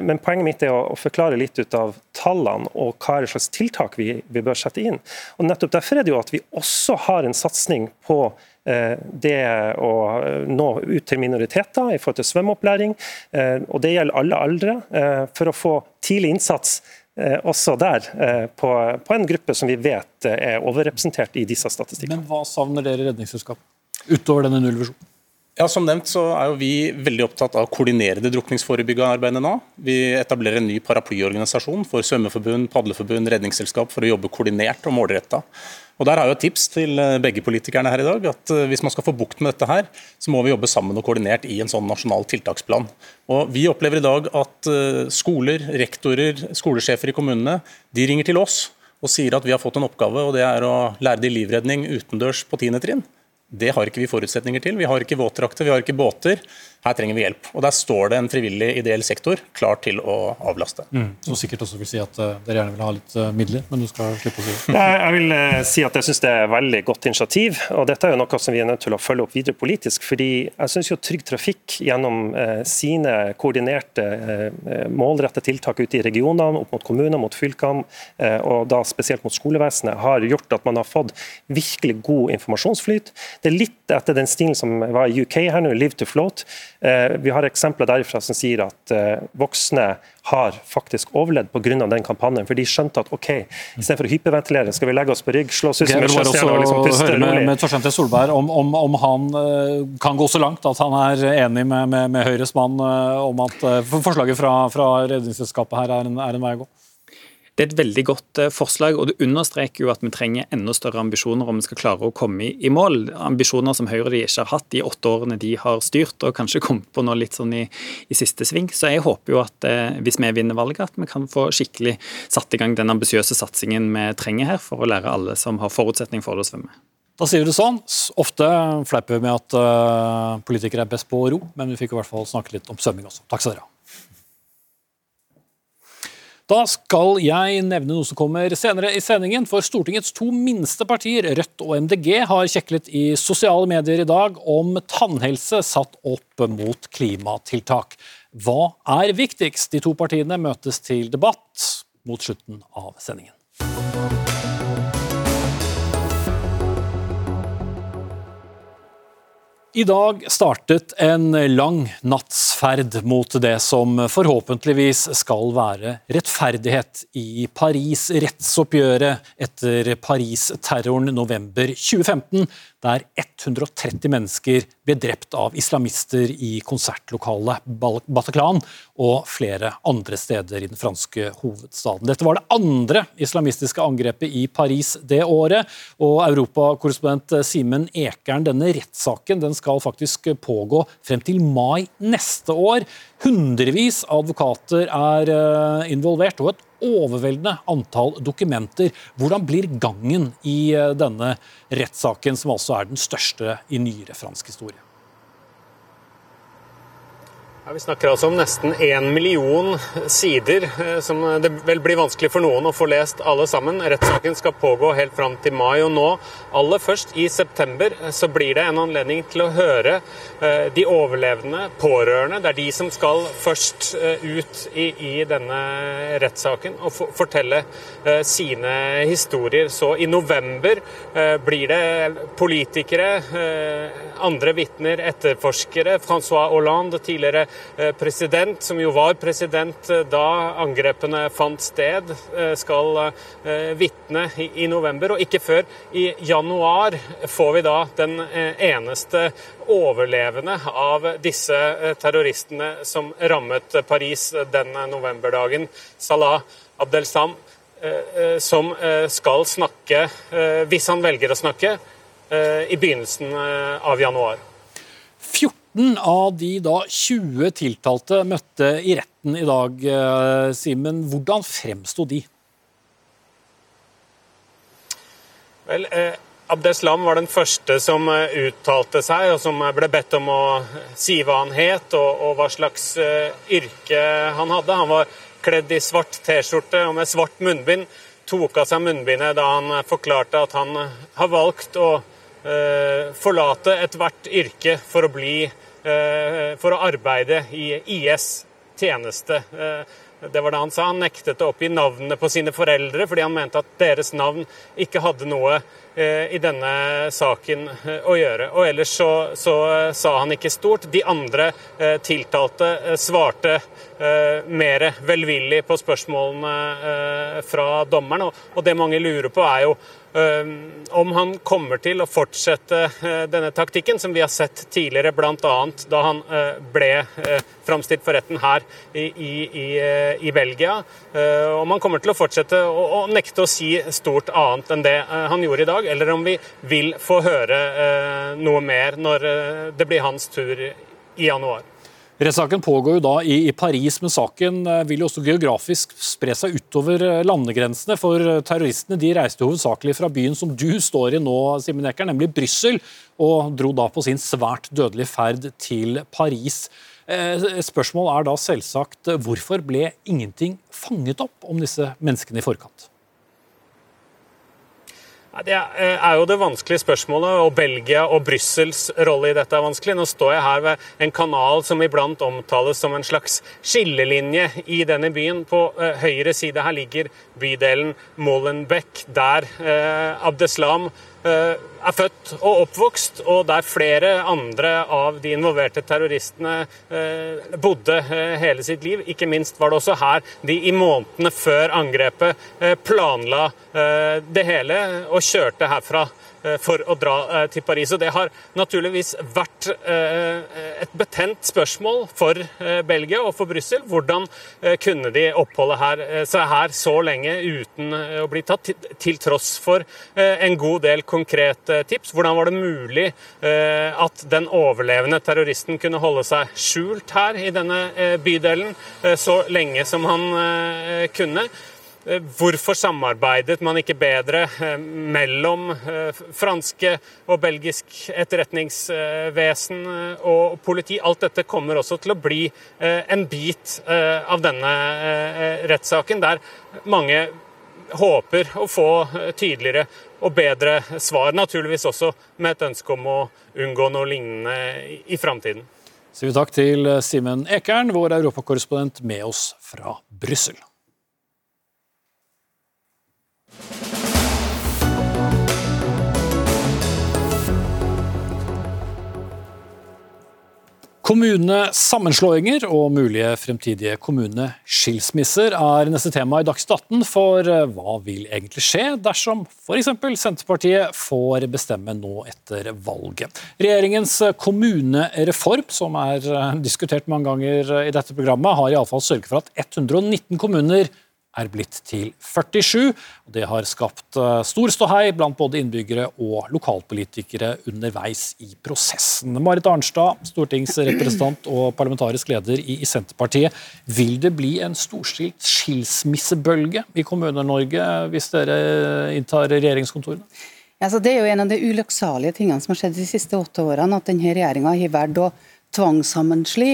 Men poenget mitt er å, å, forklare litt ut av tallene og hva er slags tiltak vi, vi bør sette inn. Og nettopp Derfor er det jo at vi også har en satsing på Eh, det å nå ut til minoriteter i forhold til svømmeopplæring. Eh, og det gjelder alle aldre, eh, for å få tidlig innsats også der, på, en gruppe som vi vet er overrepresentert i disse statistikkene. Men Hva savner dere Redningsselskapet utover denne nullvisjonen? Ja, Som nevnt så er jo vi veldig opptatt av å koordinere det drukningsforebyggende arbeidet nå. Vi etablerer en ny paraplyorganisasjon for svømmeforbund, padleforbund, redningsselskap for å jobbe koordinert og målretta. Og Der har jeg et tips til eh, begge politikerne her i dag. at eh, Hvis man skal få bukt med dette, her, så må vi jobbe sammen og koordinert i en sånn nasjonal tiltaksplan. Og Vi opplever i dag at eh, skoler, rektorer, skolesjefer i kommunene de ringer til oss og sier at vi har fått en oppgave, og det er å lære de livredning utendørs på 10. trinn. Det har ikke vi forutsetninger til. Vi har ikke våtdrakter, vi har ikke båter. Her trenger vi hjelp. Og Der står det en frivillig ideell sektor klar til å avlaste. Mm. Som sikkert også vil si at uh, dere gjerne vil ha litt uh, midler, men du skal slippe å si det. Jeg vil uh, si at jeg syns det er et veldig godt initiativ. og Dette er jo noe som vi er nødt til å følge opp videre politisk. fordi jeg syns Trygg Trafikk gjennom sine koordinerte, målrettede tiltak ute i regionene, opp mot kommuner, mot fylkene, og da spesielt mot skolevesenet, har gjort at man har fått virkelig god informasjonsflyt. Det er litt etter den stilen som var i UK her nå, Live to Float. Eh, vi har eksempler derifra som sier at eh, voksne har faktisk overlevd pga. den kampanjen. For de skjønte at OK, istedenfor å hyperventilere, skal vi legge oss på rygg, slå oss ut som en sjøstjerner og liksom puste rolig. Med, med Torstein Solberg om, om, om, han uh, kan gå så langt at han er enig med, med, med Høyres mann om at forslaget fra, fra Redningsselskapet her er en, er en vei å gå? Det er et veldig godt eh, forslag, og det understreker jo at vi trenger enda større ambisjoner om vi skal klare å komme i mål. Ambisjoner som Høyre de ikke har hatt de åtte årene de har styrt, og kanskje kommet på noe litt sånn i, i siste sving. Så jeg håper jo at eh, hvis vi vinner valget, at vi kan få skikkelig satt i gang den ambisiøse satsingen vi trenger her for å lære alle som har forutsetning for det å svømme. Da sier vi det sånn. Ofte fleiper vi med at uh, politikere er best på ro, men vi fikk i hvert fall snakke litt om svømming også. Takk skal dere ha. Da skal jeg nevne noe som kommer senere i sendingen. For Stortingets to minste partier, Rødt og MDG, har kjeklet i sosiale medier i dag om tannhelse satt opp mot klimatiltak. Hva er viktigst? De to partiene møtes til debatt mot slutten av sendingen. I dag startet en lang nattsferd mot det som forhåpentligvis skal være rettferdighet i Paris. Rettsoppgjøret etter Paris-terroren november 2015, der 130 mennesker ble drept av islamister i konsertlokalet Bataclan og flere andre steder i den franske hovedstaden. Dette var det andre islamistiske angrepet i Paris det året. og Europakorrespondent Simen Ekern, denne rettssaken den skal faktisk pågå frem til mai neste år. Hundrevis av advokater er eh, involvert, og et overveldende antall dokumenter. Hvordan blir gangen i denne rettssaken, som altså er den største i nyere fransk historie? Ja, vi snakker altså om nesten én million sider, eh, som det vel blir vanskelig for noen å få lest alle sammen. Rettssaken skal pågå helt fram til mai, og nå, aller først i september, eh, så blir det en anledning til å høre eh, de overlevende, pårørende. Det er de som skal først ut i, i denne rettssaken og fortelle sine historier. Så i november blir det politikere, andre vitner, etterforskere. Francois Hollande, tidligere Eh, president, som jo var president eh, da angrepene fant sted, eh, skal vitne i november. Og ikke før i januar får vi da den eneste overlevende av disse terroristene som rammet Paris den novemberdagen. Salah Abdelsam, som skal snakke, hvis han velger å snakke, i begynnelsen av januar. 14 av de da 20 tiltalte møtte i retten i dag. Eh, Simen, hvordan fremsto de? Vel, eh, Abdeslam var den første som eh, uttalte seg, og som ble bedt om å si hva han het og, og hva slags eh, yrke han hadde. Han var kledd i svart T-skjorte og med svart munnbind. Tok av seg munnbindet da han forklarte at han har valgt å eh, forlate ethvert yrke for å bli Eh, for å arbeide i IS tjeneste. Eh, det var det han sa. Han nektet å oppgi navnene på sine foreldre fordi han mente at deres navn ikke hadde noe eh, i denne saken å gjøre. Og ellers så, så sa han ikke stort. De andre tiltalte svarte mer velvillig på spørsmålene fra dommeren. Og det mange lurer på, er jo om han kommer til å fortsette eh, denne taktikken, som vi har sett tidligere, bl.a. da han eh, ble eh, framstilt for retten her i, i, i Belgia. Om han kommer til å fortsette å, å, nekte å si stort annet enn det han gjorde i dag, eller om vi vil få høre noe mer når det blir hans tur i januar. Rettssaken pågår jo da i, Paris, men saken eh, vil jo også geografisk spre seg utover eh, landegrensene. For eh, terroristene de reiste hovedsakelig fra byen som du står i nå, Simen Eker, nemlig Brussel, og dro da på sin svært dødelige ferd til Paris. Spørsmålet er da selvsagt hvorfor ble ingenting fanget opp om disse menneskene i forkant? Det eh, er jo det vanskelige spørsmålet, og Belgia og Brussels rolle i dette er vanskelig. Nå står jeg her ved en kanal som iblant omtales som en slags skillelinje i denne byen. På eh, høyre side her ligger bydelen Molenbeek, der eh, Abdeslam er født og oppvokst, og der flere andre av de involverte terroristene eh, bodde eh, hele sitt liv. Ikke minst var det også her de i månedene før angrepet planla det hele og kjørte herfra Eh, for å dra eh, til Paris. Og Det har naturligvis vært eh, et betent spørsmål for Belgia og for Brussel. Hvordan kunne de oppholde her, seg her så lenge uten å bli tatt, til tross for en god del konkrete tips? Hvordan var det mulig at den overlevende terroristen kunne holde seg skjult her i denne bydelen så lenge som han kunne? Eh, hvorfor samarbeidet man ikke bedre eh, mellom eh, franske og belgisk etterretningsvesen og politi? Alt dette kommer også til å bli en bit av denne rettssaken, der mange håper å få tydeligere og bedre svar. Naturligvis også med et ønske om å unngå noe lignende i framtiden. Sier vi takk til Simen Ekern, vår europakorrespondent med oss fra Brussel. Kommunesammenslåinger og mulige fremtidige kommuneskilsmisser er neste tema i Dagsnytt 18. For eh, hva vil egentlig skje dersom f.eks. Senterpartiet får bestemme nå etter valget? Regjeringens kommunereform, som er eh, diskutert mange ganger i dette programmet, har iallfall sørget for at 119 kommuner er blitt til 47. og Det har skapt eh, stor ståhei blant både innbyggere og lokalpolitikere underveis i prosessen. Marit Arnstad, stortingsrepresentant og parlamentarisk leder i Senterpartiet. Vil det bli en storstilt skilsmissebølge i Kommune-Norge hvis dere inntar regjeringskontorene? Altså, det er jo en av de ulykksalige tingene som har skjedd de siste åtte årene, at denne regjeringa har valgt å tvangssammenslå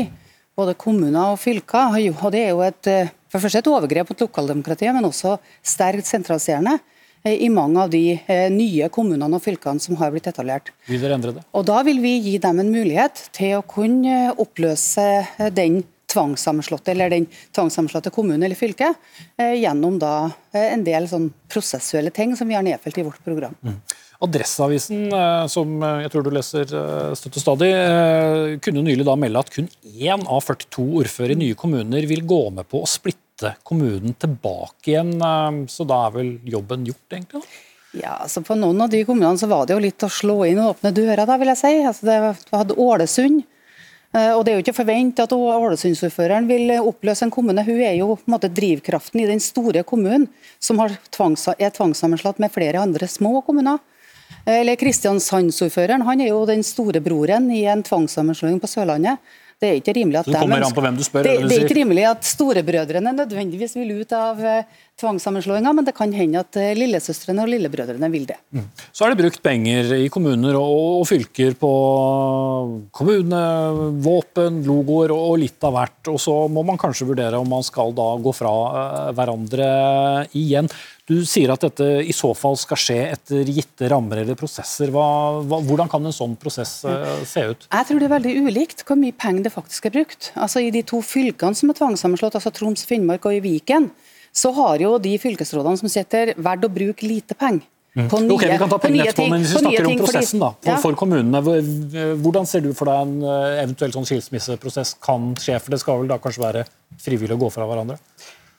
både kommuner og fylker. Og det er jo et, eh, for det første et overgrep mot lokaldemokratiet, men også sterkt sentraliserende eh, i mange av de eh, nye kommunene og fylkene som har blitt etablert. Vil dere endre det? Og Da vil vi gi dem en mulighet til å kunne oppløse den tvangssammenslåtte eller den tvangssammenslåtte kommunen eller fylket gjennom da en del sånn prosessuelle ting som vi har nedfelt i vårt program. Mm. Adresseavisen, eh, som eh, jeg tror du leser eh, støtt stadig, kunne nylig da melde at kun én av 42 ordførere i nye kommuner vil gå med på å splitte kommunen tilbake igjen. Så da er vel jobben gjort, egentlig? Ja, altså På noen av de kommunene så var det jo litt å slå inn åpne døra, da, vil jeg si. Altså det, hadde Ålesund. Og Det er jo ikke forventet at Ålesundsordføreren vil oppløse en kommune. Hun er jo på en måte drivkraften i den store kommunen, som er tvangssammenslått med flere andre små kommuner. Eller Kristiansandsordføreren, han er jo den store broren i en tvangssammenslåing på Sørlandet. Det er ikke rimelig at, på spør, det, det er ikke rimelig at storebrødrene nødvendigvis vil ut av uh, tvangssammenslåinga, men det kan hende at uh, lillesøstrene og lillebrødrene vil det. Mm. Så er det brukt penger i kommuner og, fylker på kommunevåpen, logoer og, litt av hvert. Og så må man kanskje vurdere om man skal da gå fra uh, hverandre igjen. Du sier at dette i så fall skal skje etter gitte rammer eller prosesser. Hva, hva, hvordan kan en sånn prosess uh, se ut? Jeg tror det er veldig ulikt hvor mye penger det faktisk er brukt. Altså I de to fylkene som er tvangssammenslått, altså Troms, Finnmark og i Viken, så har jo de fylkesrådene som sitter, valgt å bruke lite penger. Mm. Nye, ok, Vi kan ta pengene etterpå, men hvis vi snakker om prosessen da, for, ja. for, kommunene, hvordan ser du for deg en eh, eventuell sånn skilsmisseprosess kan skje? For det skal vel da kanskje være frivillig å gå fra hverandre?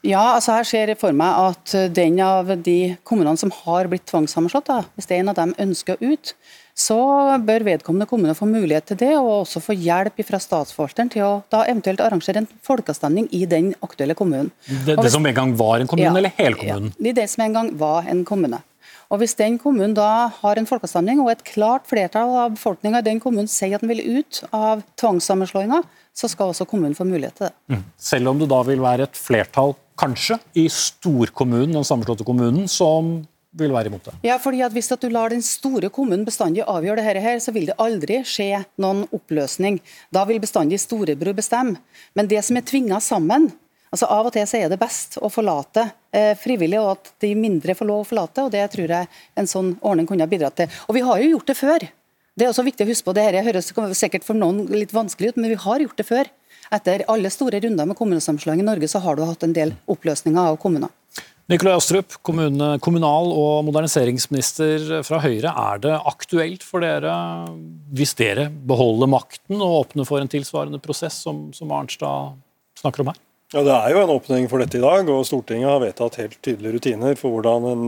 Ja, altså her ser jeg for meg at den av de kommunene som har blitt tvangssammenslått, da, hvis det er en av dem ønsker ut, så bør vedkommende kommune få mulighet til det, og også få hjelp fra statsforvalteren til å da eventuelt arrangere en folkeavstemning i den aktuelle kommunen. Det, det som en gang var en kommune, ja, eller hele kommunen? Ja, det som en gang var en kommune. Og Hvis den kommunen da har en folkeavstemning, og et klart flertall av befolkninga i den kommunen sier at den vil ut av tvangssammenslåinga, så skal også kommunen få mulighet til det. Mm. Selv om det da vil være et flertall, kanskje, i storkommunen, den sammenslåtte kommunen, som vil være imot det? Ja, fordi at Hvis at du lar den store kommunen bestandig avgjøre dette, her, så vil det aldri skje noen oppløsning. Da vil bestandig storebror bestemme. Men det som er tvinga sammen altså Av og til så er det best å forlate eh, frivillig, og at de mindre får lov å forlate. og Det tror jeg en sånn ordning kunne ha bidratt til. Og Vi har jo gjort det før. Det er også viktig å huske på det her. høres sikkert for noen litt vanskelig ut, men vi har gjort det før. Etter alle store runder med kommunesammenslåing i Norge, så har du hatt en del oppløsninger av kommuner. Nikolai Astrup, kommune, kommunal- og moderniseringsminister fra Høyre. Er det aktuelt for dere, hvis dere beholder makten, å åpne for en tilsvarende prosess som, som Arnstad snakker om her? Ja, Det er jo en åpning for dette i dag, og Stortinget har vedtatt helt tydelige rutiner for hvordan en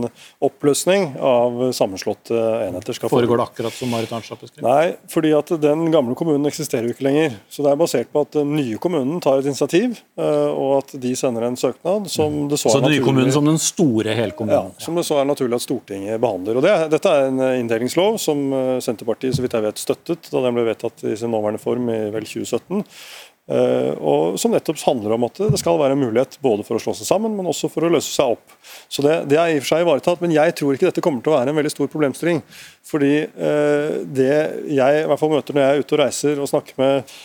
oppløsning av sammenslåtte enheter skal foregå. Foregår det akkurat som Marit Arnstad beskrev? Nei, fordi at den gamle kommunen eksisterer jo ikke lenger. Så det er basert på at den nye kommunen tar et initiativ, eh, og at de sender en søknad som det så, så er naturlig... Så den nye kommunen som den store helkommunen? Ja, som det så er naturlig at Stortinget behandler. Og det, Dette er en inndelingslov som eh, Senterpartiet så vidt jeg vet støttet da den ble vedtatt i sin nåværende form i vel 2017. Eh, og Som nettopp handler om at det skal være en mulighet både for å slå seg sammen, men også for å løse seg opp. Så Det, det er i og for seg ivaretatt, men jeg tror ikke dette kommer til å være en veldig stor problemstilling. Fordi eh, det jeg i hvert fall møter når jeg er ute og reiser og snakker med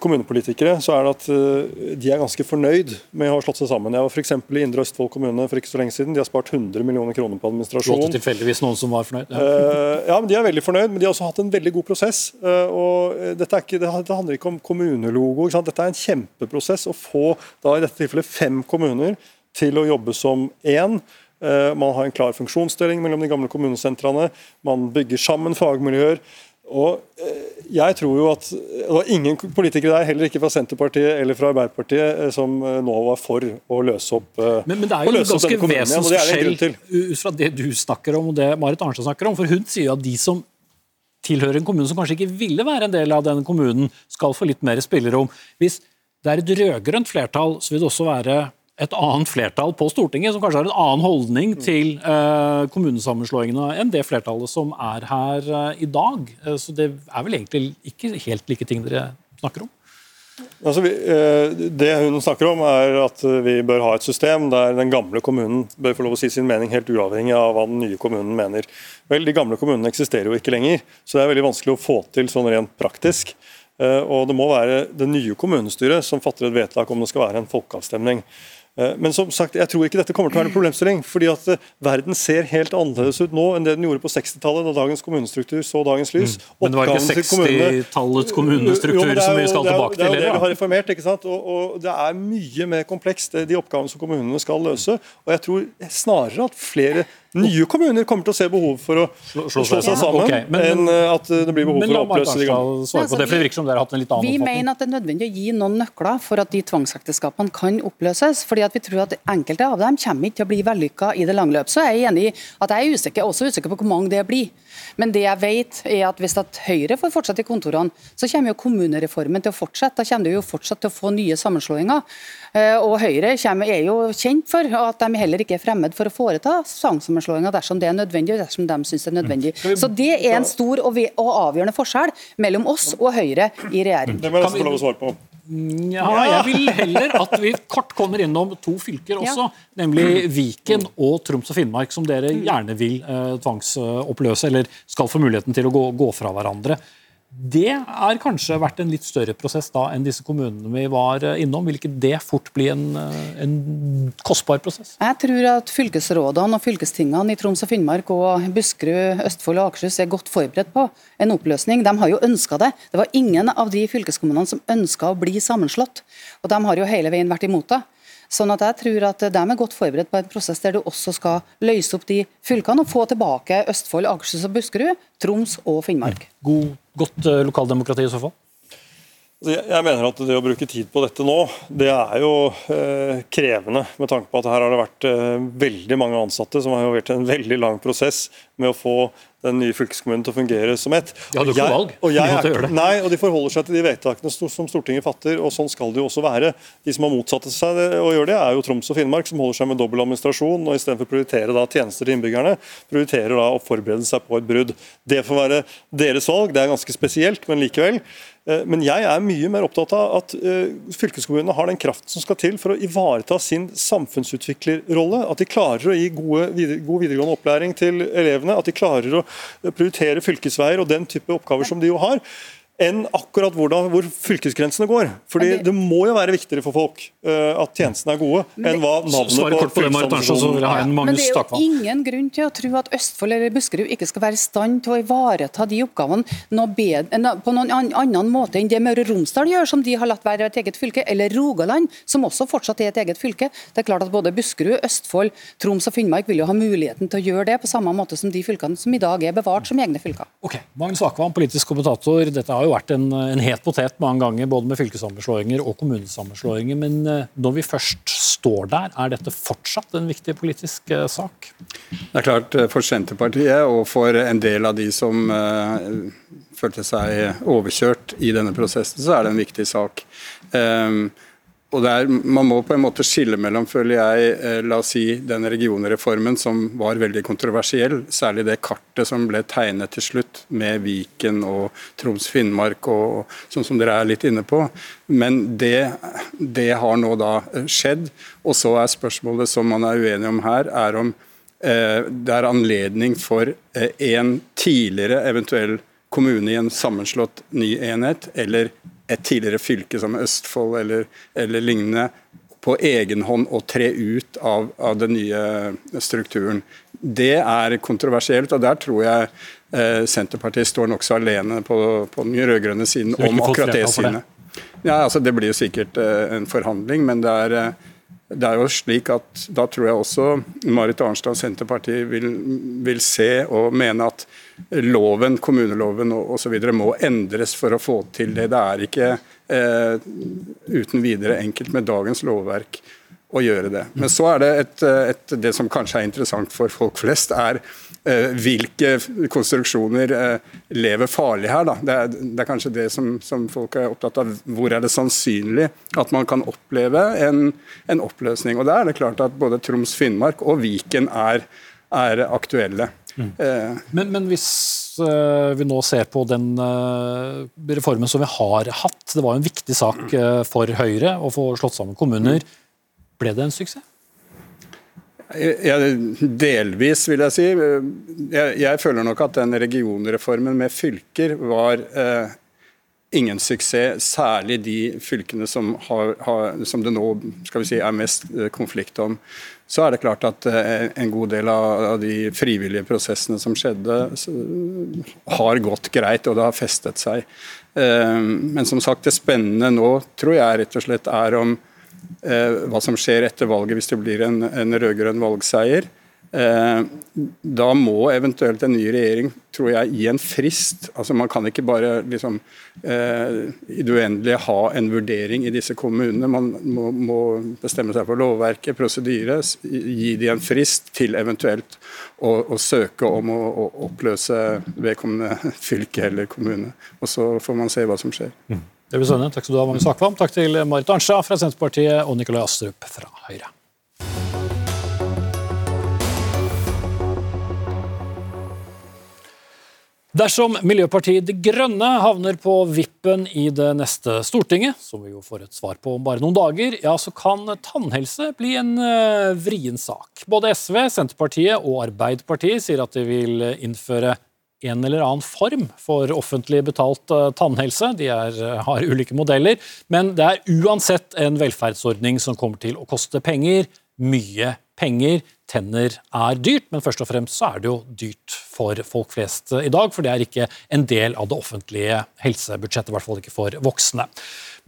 kommunepolitikere, så er det at eh, de er ganske fornøyd med å ha slått seg sammen. Jeg var f.eks. i Indre Østfold kommune for ikke så lenge siden. De har spart 100 millioner kroner på administrasjon. Låter tilfeldigvis noen som var fornøyd? Ja. Uh, ja, men De er veldig fornøyd, men de har også hatt en veldig god prosess. Uh, og dette ikke, det handler ikke om kommunelogo. Ikke dette er en kjempeprosess å få da i dette tilfellet fem kommuner til å jobbe som én. Man har en klar funksjonsdeling mellom de gamle kommunesentrene. Man bygger sammen fagmiljøer. Og eh, jeg tror jo at Det var ingen politikere der, heller ikke fra Senterpartiet eller fra Arbeiderpartiet, eh, som eh, nå var for å løse opp Men, men det er jo en ganske vesensforskjell ut fra det du snakker om og det Marit Arnstad snakker om. For hun sier at de som tilhører en kommune som kanskje ikke ville være en del av den kommunen, skal få litt mer spillerom. Hvis det er et rød-grønt flertall, så vil det også være et annet flertall på Stortinget som kanskje har en annen holdning til uh, kommunesammenslåingene enn det flertallet som er her uh, i dag. Uh, så det er vel egentlig ikke helt like ting dere snakker om? Altså, vi, det hun snakker om er at vi bør ha et system der den gamle kommunen bør få lov å si sin mening helt uavhengig av hva den nye kommunen mener. Vel, De gamle kommunene eksisterer jo ikke lenger, så det er veldig vanskelig å få til sånn rent praktisk. Og Det må være det nye kommunestyret som fatter et vedtak om det skal være en folkeavstemning. Eh, men som sagt, jeg tror ikke dette kommer til å være en problemstilling. fordi at eh, Verden ser helt annerledes ut nå enn det den gjorde på 60-tallet, da dagens kommunestruktur så dagens lys. Mm. Men det var ikke 60-tallets kommunestruktur jo, som vi skal tilbake til? Det er jo det vi har reformert. ikke sant? Og, og, Det er mye mer komplekst, de oppgavene som kommunene skal løse. Og jeg tror snarere at flere nye kommuner kommer til å se behov for å slå, slå seg sammen, okay, men, enn eh, at det blir behov for å oppløse de gamle. Altså, det, virker som dere har hatt en litt annen Vi mener at det er nødvendig å gi noen nøkler for at de tvangsekteskapene kan oppløses. fordi at vi tror at enkelte av dem kommer ikke til å bli vellykka i det lange løp. Så er jeg enig i at jeg er usikker, også usikker på hvor mange det blir. Men det jeg vet er at hvis at Høyre får fortsette i kontorene, så kommer jo kommunereformen til å fortsette. Da kommer det jo fortsatt til å få nye sammenslåinger. Eh, og Høyre kommer, er jo kjent for at de heller ikke er fremmed for å foreta sammenslåinger dersom det er nødvendig, og dersom de synes det er nødvendig. Mm. Så Det er en stor og avgjørende forskjell mellom oss og Høyre i regjering. Det må jeg få lov å svare på. Ja, jeg vil heller at vi kort kommer innom to fylker også, ja. nemlig Viken og Troms og Finnmark, som dere gjerne vil eh, tvangsoppløse, eller skal få muligheten til å gå, gå fra hverandre. Det har kanskje vært en litt større prosess da enn disse kommunene vi var eh, innom. Vil ikke det fort bli en, eh, en kostbar prosess? Jeg tror at fylkesrådene og fylkestingene i Troms og Finnmark og Buskerud, Østfold og Akershus er godt forberedt på en oppløsning. De har jo ønska det. Det var ingen av de fylkeskommunene som ønska å bli sammenslått. Og de har jo hele veien vært imot det. Sånn at jeg tror at De er godt forberedt på en prosess der du også skal løse opp de fylkene og få tilbake Østfold, Akershus og Buskerud, Troms og Finnmark. God godt eh, lokaldemokrati i så fall? Altså, jeg mener at det å bruke tid på dette nå, det er jo eh, krevende. Med tanke på at her har det vært eh, veldig mange ansatte som har vært en veldig lang prosess med å få den nye fylkeskommunen til å fungere som ett. De hadde ikke valg. Og jeg, er, nei, og de forholder seg til de vedtakene som Stortinget fatter, og sånn skal det jo også være. De som har motsatt seg det, å gjøre det, er jo Troms og Finnmark, som holder seg med dobbel administrasjon, og istedenfor å prioritere da tjenester til innbyggerne, prioriterer da å forberede seg på et brudd. Det får være deres valg, det er ganske spesielt, men likevel. Eh, men jeg er mye mer opptatt av at eh, fylkeskommunene har den kraften som skal til for å ivareta sin samfunnsutviklerrolle. At de klarer å gi gode, god videregående opplæring til elevene. At de klarer å prioritere fylkesveier og den type oppgaver som de jo har enn akkurat hvordan, hvor fylkesgrensene går. Fordi det, det, må jo være viktigere for folk uh, at tjenestene er gode, enn hva navnet på, på fylkesorganisasjonen er. Men det er jo ingen grunn til å tro at Østfold eller Buskerud ikke skal være i stand til å ivareta de oppgavene noe bedre, på noen annen måte enn det Møre og Romsdal gjør, som de har latt være et eget fylke, eller Rogaland, som også fortsatt er et eget fylke. Det er klart at Både Buskerud, Østfold, Troms og Finnmark vil jo ha muligheten til å gjøre det, på samme måte som de fylkene som i dag er bevart som egne fylker. Ok, Magnus Akvam, politisk kommentator. Dette har jo vært en, en het potet mange ganger, både med fylkessammenslåinger og kommunesammenslåinger. Men eh, når vi først står der, er dette fortsatt en viktig politisk uh, sak? Det er klart eh, For Senterpartiet og for en del av de som uh, følte seg overkjørt i denne prosessen, så er det en viktig sak. Um, og er, Man må på en måte skille mellom føler jeg, eh, la oss si, den regionreformen som var veldig kontroversiell, særlig det kartet som ble tegnet til slutt, med Viken og Troms-Finnmark, og sånn som dere er litt inne på. Men det, det, har nå da eh, skjedd. Og så er spørsmålet som man er uenig om her, er om eh, det er anledning for eh, en tidligere eventuell kommune i en sammenslått ny enhet, eller et tidligere fylke som Østfold eller, eller lignende på egen hånd å tre ut av, av, den nye strukturen. Det er kontroversielt, og der tror jeg eh, Senterpartiet står nokså alene på, på den rød-grønne siden om akkurat det synet. Ja, altså, det blir jo sikkert eh, en forhandling, men det er eh, det er jo slik at Da tror jeg også Marit Arnstad og Senterpartiet vil, vil se og mene at loven, kommuneloven osv. må endres for å få til det. Det er ikke eh, uten videre enkelt med dagens lovverk å gjøre det. Men så er det et, et, det som kanskje er interessant for folk flest, er eh, hvilke konstruksjoner eh, lever farlig her. Da. Det, er, det er kanskje det som, som, folk er opptatt av. Hvor er det sannsynlig at man kan oppleve en, en oppløsning? Og Da er det klart at både Troms, Finnmark og Viken er, er aktuelle. Mm. Eh. Men, men, hvis uh, vi nå ser på den uh, reformen som vi har hatt, det var jo en viktig sak for Høyre å få slått sammen kommuner. Mm. Ble det en suksess? Ja, delvis, vil jeg si. Jeg, jeg, føler nok at den regionreformen med fylker var eh, ingen suksess. Særlig de fylkene som, har, har, som, det nå skal vi si, er mest eh, konflikt om. Så er det klart at eh, en god del av, de frivillige prosessene som skjedde, har gått greit, og det har festet seg. Eh, men som sagt, det spennende nå tror jeg rett og slett er om Eh, hva som skjer etter valget hvis det blir en, en rød-grønn valgseier. Eh, da må eventuelt en ny regjering tror jeg, gi en frist. Altså Man kan ikke bare liksom, eh, i det uendelige ha en vurdering i disse kommunene. Man må, må bestemme seg for lovverket, prosedyre, gi de en frist til eventuelt å, å søke om å, å, oppløse vedkommende fylke eller kommune. Og Så får man se hva som skjer. Mm. Det blir. Takk skal du ha, Magnus Akvam. Takk til Marit Arnstad fra Senterpartiet og Nikolai Astrup fra Høyre. Dersom Miljøpartiet De Grønne havner på vippen i det neste Stortinget, som vi jo får et svar på om bare noen dager, ja, så kan tannhelse bli en uh, vrien sak. Både SV, Senterpartiet og Arbeiderpartiet sier at de vil innføre en eller annen form for offentlig betalt uh, tannhelse. De er, uh, har ulike modeller, men det er uansett en velferdsordning som kommer til å koste penger. Mye penger. Tenner er dyrt, men først og fremst så er det jo dyrt for folk flest i dag, for det er ikke en del av det offentlige helsebudsjettet, i hvert fall ikke for voksne.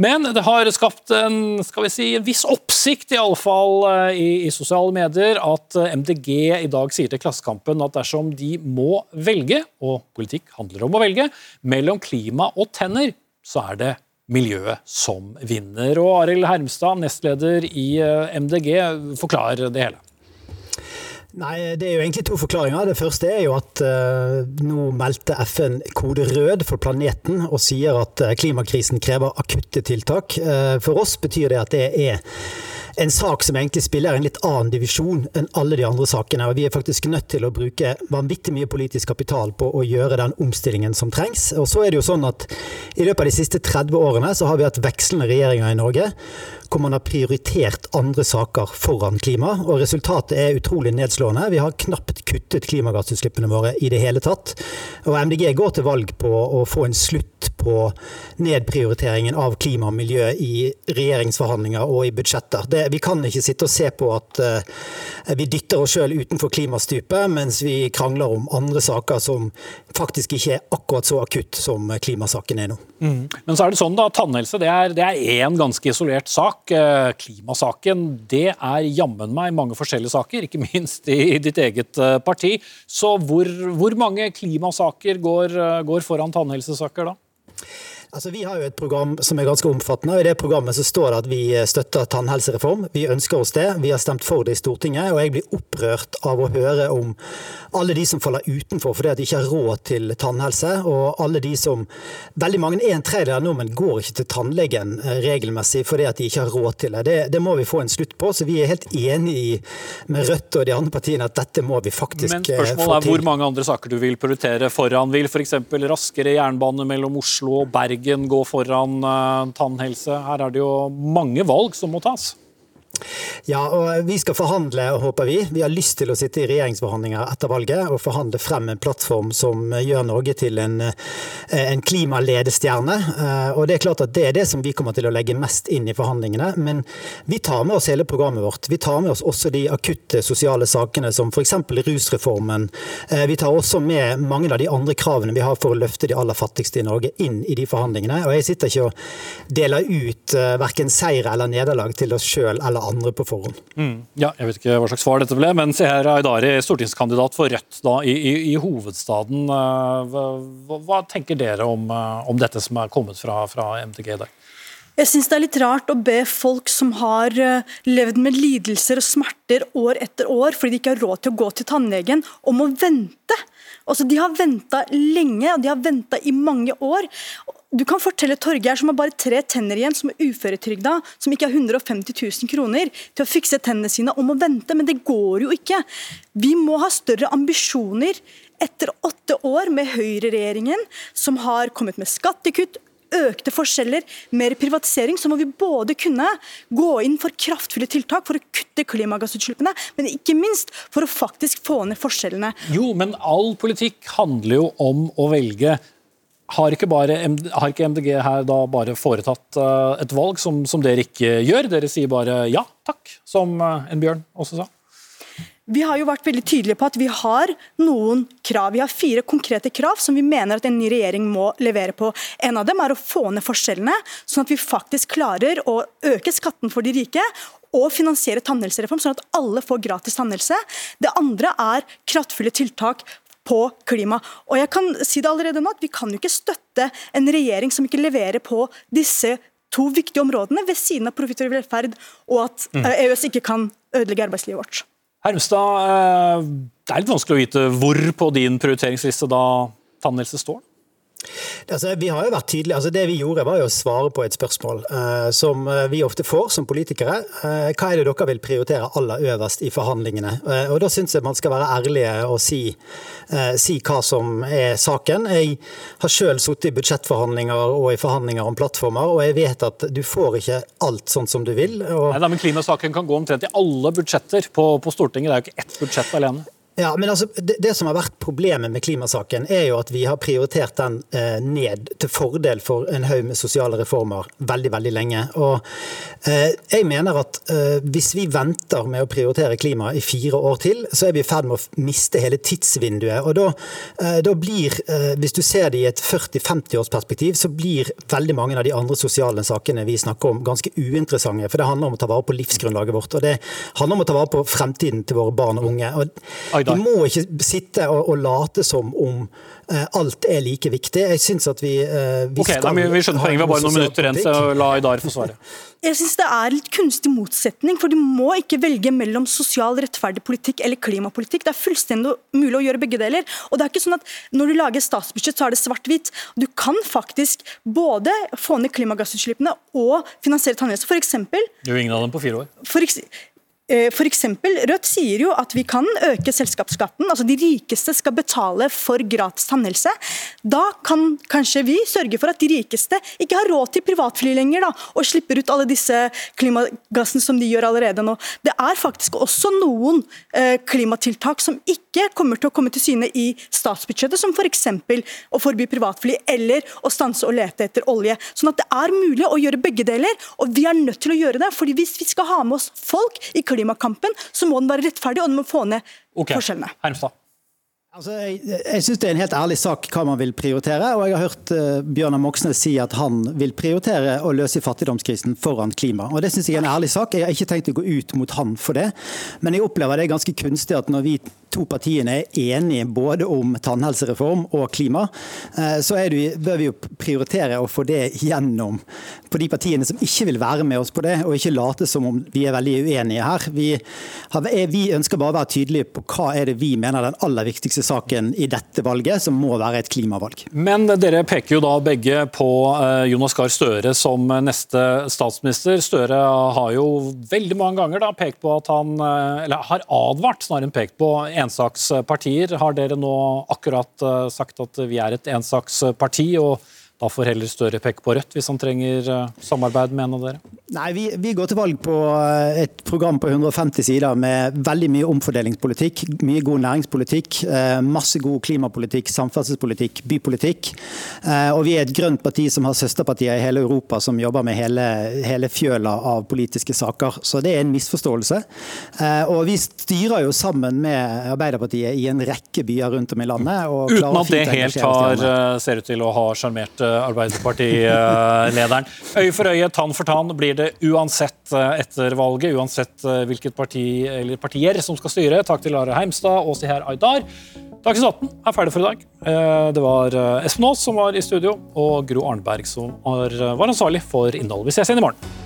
Men det har skapt en, skal vi si, en viss oppsikt, i alle fall eh, i, i sosiale medier, at eh, MDG i dag sier til Klassekampen at dersom de må velge, og politikk handler om å velge, mellom klima og tenner, så er det miljøet som vinner. Og Arild Hermstad, nestleder i eh, MDG, forklar det hele. Nei, Det er jo egentlig to forklaringer. Det første er jo at uh, nå meldte FN kode rød for planeten og sier at uh, klimakrisen krever akutte tiltak. Uh, for oss betyr det at det er en sak som egentlig spiller en litt annen divisjon enn alle de andre sakene. og Vi er faktisk nødt til å bruke vanvittig mye politisk kapital på å gjøre den omstillingen som trengs. Og så er det jo sånn at I løpet av de siste 30 årene så har vi hatt vekslende regjeringer i Norge hvor man har prioritert andre saker foran klima. og Resultatet er utrolig nedslående. Vi har knapt kuttet klimagassutslippene våre i det hele tatt. Og MDG går til valg på å få en slutt på nedprioriteringen av klima og miljø i regjeringsforhandlinger og i budsjetter. Det, vi kan ikke sitte og se på at uh, vi dytter oss sjøl utenfor klimastupet, mens vi krangler om andre saker som faktisk ikke er akkurat så akutt som klimasaken er nå. Mm. Men så er det sånn da, tannhelse det er, det er én ganske isolert sak. Eh, klimasaken det er jammen meg mange forskjellige saker, ikke minst i ditt eget eh, parti. Så hvor, hvor mange klimasaker går, eh, går foran tannhelsesaker da? Altså, vi har jo et program som er ganske omfattende. og I det programmet så står det at vi støtter tannhelsereform. Vi ønsker oss det. Vi har stemt for det i Stortinget. og Jeg blir opprørt av å høre om alle de som faller utenfor fordi at de ikke har råd til tannhelse. Og alle de som Veldig mange, en tredjedel av nordmenn går ikke til tannlegen eh, regelmessig fordi at de ikke har råd til det. det. det. må vi få en slutt på. Så vi er helt enig med Rødt og de andre partiene at dette må vi faktisk få til. Men spørsmålet er hvor mange andre saker du vil prioritere foran. Vil f.eks. raskere jernbane mellom Oslo og Bergen Bergen gå foran uh, tannhelse? Her er det jo mange valg som må tas. Ja, og vi skal forhandle, håper vi. Vi har lyst til å sitte i regjeringsforhandlinger etter valget og forhandle frem en plattform som gjør Norge til en, eh, en klimaledestjerne. Eh, og Det er klart at det er det som vi kommer til å legge mest inn i forhandlingene. Men vi tar med oss hele programmet vårt. Vi tar med oss også de akutte sosiale sakene som f.eks. rusreformen. Eh, vi tar også med mange av de andre kravene vi har for å løfte de aller fattigste i Norge inn i de forhandlingene. Og Jeg sitter ikke og deler ut verken seier eller nederlag til oss sjøl eller andre på forhånd. Mm. Ja, jeg vet ikke hva slags svar dette ble, men Seher Aydari, stortingskandidat for Rødt da, i, i, i, hovedstaden. Eh, hva, hva, tenker dere om, eh, om, dette som er kommet fra, fra MDG i dag? Jeg syns det er litt rart å be folk som har eh, levd med lidelser og smerter år etter år fordi de ikke har råd til å gå til tannlegen, om å vente. Altså, de har venta lenge, og de har venta i mange år. Du kan fortelle Torgeir, som har bare tre tenner igjen, som er uføretrygda, som ikke har 150 000 kroner til å fikse tennene sine, om å vente, men det går jo ikke. Vi må ha større ambisjoner etter åtte år med høyreregjeringen, som har kommet med skattekutt, økte forskjeller, mer privatisering, så må vi både kunne gå inn for kraftfulle tiltak for å kutte klimagassutslippene, men ikke minst for å faktisk få ned forskjellene. Jo, men all politikk handler jo om å velge. Har ikke, bare, har ikke MDG her da bare foretatt eh, et valg som, som dere ikke gjør? Dere sier bare ja takk, som eh, en bjørn også sa? Vi har jo vært veldig tydelige på at vi har noen krav. Vi har fire konkrete krav som vi mener at en ny regjering må levere på. En av dem er å få ned forskjellene, sånn at vi faktisk klarer å øke skatten for de rike og finansiere tannhelsereform, sånn at alle får gratis tannhelse. Det andre er kraftfulle tiltak på klima. Og jeg kan si det allerede nå, at Vi kan jo ikke støtte en regjering som ikke leverer på disse to viktige områdene, ved siden av profitt og velferd, og at mm. eh, EØS ikke kan ødelegge arbeidslivet vårt. Hermstad, eh, det er litt vanskelig å vite hvor på din prioriteringsliste da tannhelse står? Altså, vi har jo vært tydelige. Altså, det vi gjorde, var jo å svare på et spørsmål uh, som eh, vi ofte får som politikere. Uh, hva er det dere vil prioritere aller øverst i forhandlingene? Uh, og Da syns jeg man skal være ærlige og si, si, hva som er saken. Jeg har selv sittet i budsjettforhandlinger og i forhandlinger om plattformer, og jeg vet at du får ikke alt sånn som du vil. Og... Nei, da, men Klimasaken kan gå omtrent i alle budsjetter på, på Stortinget. Det er jo ikke ett budsjett alene. Ja, men altså, det, det, som har vært Problemet med klimasaken er jo at vi har prioritert den eh, ned til fordel for en haug med sosiale reformer veldig veldig lenge. Og eh, Jeg mener at eh, hvis vi venter med å prioritere klima i fire år til, så er vi i ferd med å miste hele tidsvinduet. Og Da, eh, da blir, eh, Hvis du ser det i et 40-50 års perspektiv, så blir veldig mange av de andre sosiale sakene vi snakker om, ganske uinteressante. For det handler om å ta vare på livsgrunnlaget vårt. Og det handler om å ta vare på fremtiden til våre barn og unge. Og vi må ikke sitte og, og late som om eh, alt er like viktig. Jeg syns at vi, eh, vi okay, skal da, Vi skjønner poenget, vi har bare noen minutter igjen, så la Aydar få svare. Jeg syns det er litt kunstig motsetning, for du må ikke velge mellom sosial rettferdig politikk eller klimapolitikk. Det er fullstendig mulig å gjøre begge deler. Og det er ikke sånn at Når du lager statsbudsjett, så er det svart-hvitt. Du kan faktisk både få ned klimagassutslippene og finansiere tannhelse. For eksempel, Gjør ingen av dem på fire år. For eksempel, for eksempel, Rødt sier jo at vi kan øke selskapsskatten. altså De rikeste skal betale for gratis tannhelse. Da kan kanskje vi sørge for at de rikeste ikke har råd til privatfly lenger da, og slipper ut alle disse klimagassene som de gjør allerede nå. Det er faktisk også noen eh, klimatiltak som ikke kommer til å komme til syne i statsbudsjettet, som f.eks. å forby privatfly eller å stanse og lete etter olje. Sånn at det er mulig å gjøre begge deler, og vi er nødt til å gjøre det. fordi hvis vi skal ha med oss folk i klimakampen, så må den være rettferdig, og den må få ned okay. forskjellene. Hermstad. Altså, jeg jeg syns det er en helt ærlig sak hva man vil prioritere. og Jeg har hørt uh, Bjørnar Moxnes si at han vil prioritere å løse fattigdomskrisen foran klima. og Det syns jeg er en ærlig sak. Jeg har ikke tenkt å gå ut mot han for det. Men jeg opplever det ganske kunstig at når vi to partiene er enige både om tannhelsereform og klima, uh, så det, bør vi jo prioritere å få det gjennom på de partiene som ikke vil være med oss på det, og ikke late som om vi er veldig uenige her. Vi, vi ønsker bare å være tydelige på hva er det vi mener er den aller viktigste saken i dette valget, som må være et klimavalg. Men dere peker jo da begge på eh, Jonas Gahr Støre som neste statsminister. Støre har jo veldig mange ganger da pekt på at han eh, Eller har advart, snarere enn pekt på, ensakspartier. Har dere nå akkurat eh, sagt at vi er et ensaksparti? og da får heller Støre peke på Rødt hvis han trenger eh, samarbeid med en av dere? Nei, vi, vi, går til valg på eh, et program på 150 sider med veldig mye omfordelingspolitikk, mye god næringspolitikk, eh, masse god klimapolitikk, samferdselspolitikk, bypolitikk. Og vi er et grønt parti som har søsterpartier i hele Europa som jobber med hele, hele fjøla av politiske saker. Så det er en misforståelse. Og vi styrer jo sammen med Arbeiderpartiet i en rekke byer rundt om i landet. Uten at det helt har, ser ut til å ha sjarmert Arbeiderpartilederen. Øye for øye, tann for tann blir det uansett eh, etter valget. Uansett eh, hvilket parti eller partier som skal styre. Takk til Lara Heimstad og Seher Aydar. Dagsnytt 18 er ferdig for i dag. Eh, Det var Espen Aas som var i studio, og Gro Arnberg som var ansvarlig for innholdet. Vi ses igjen i morgen.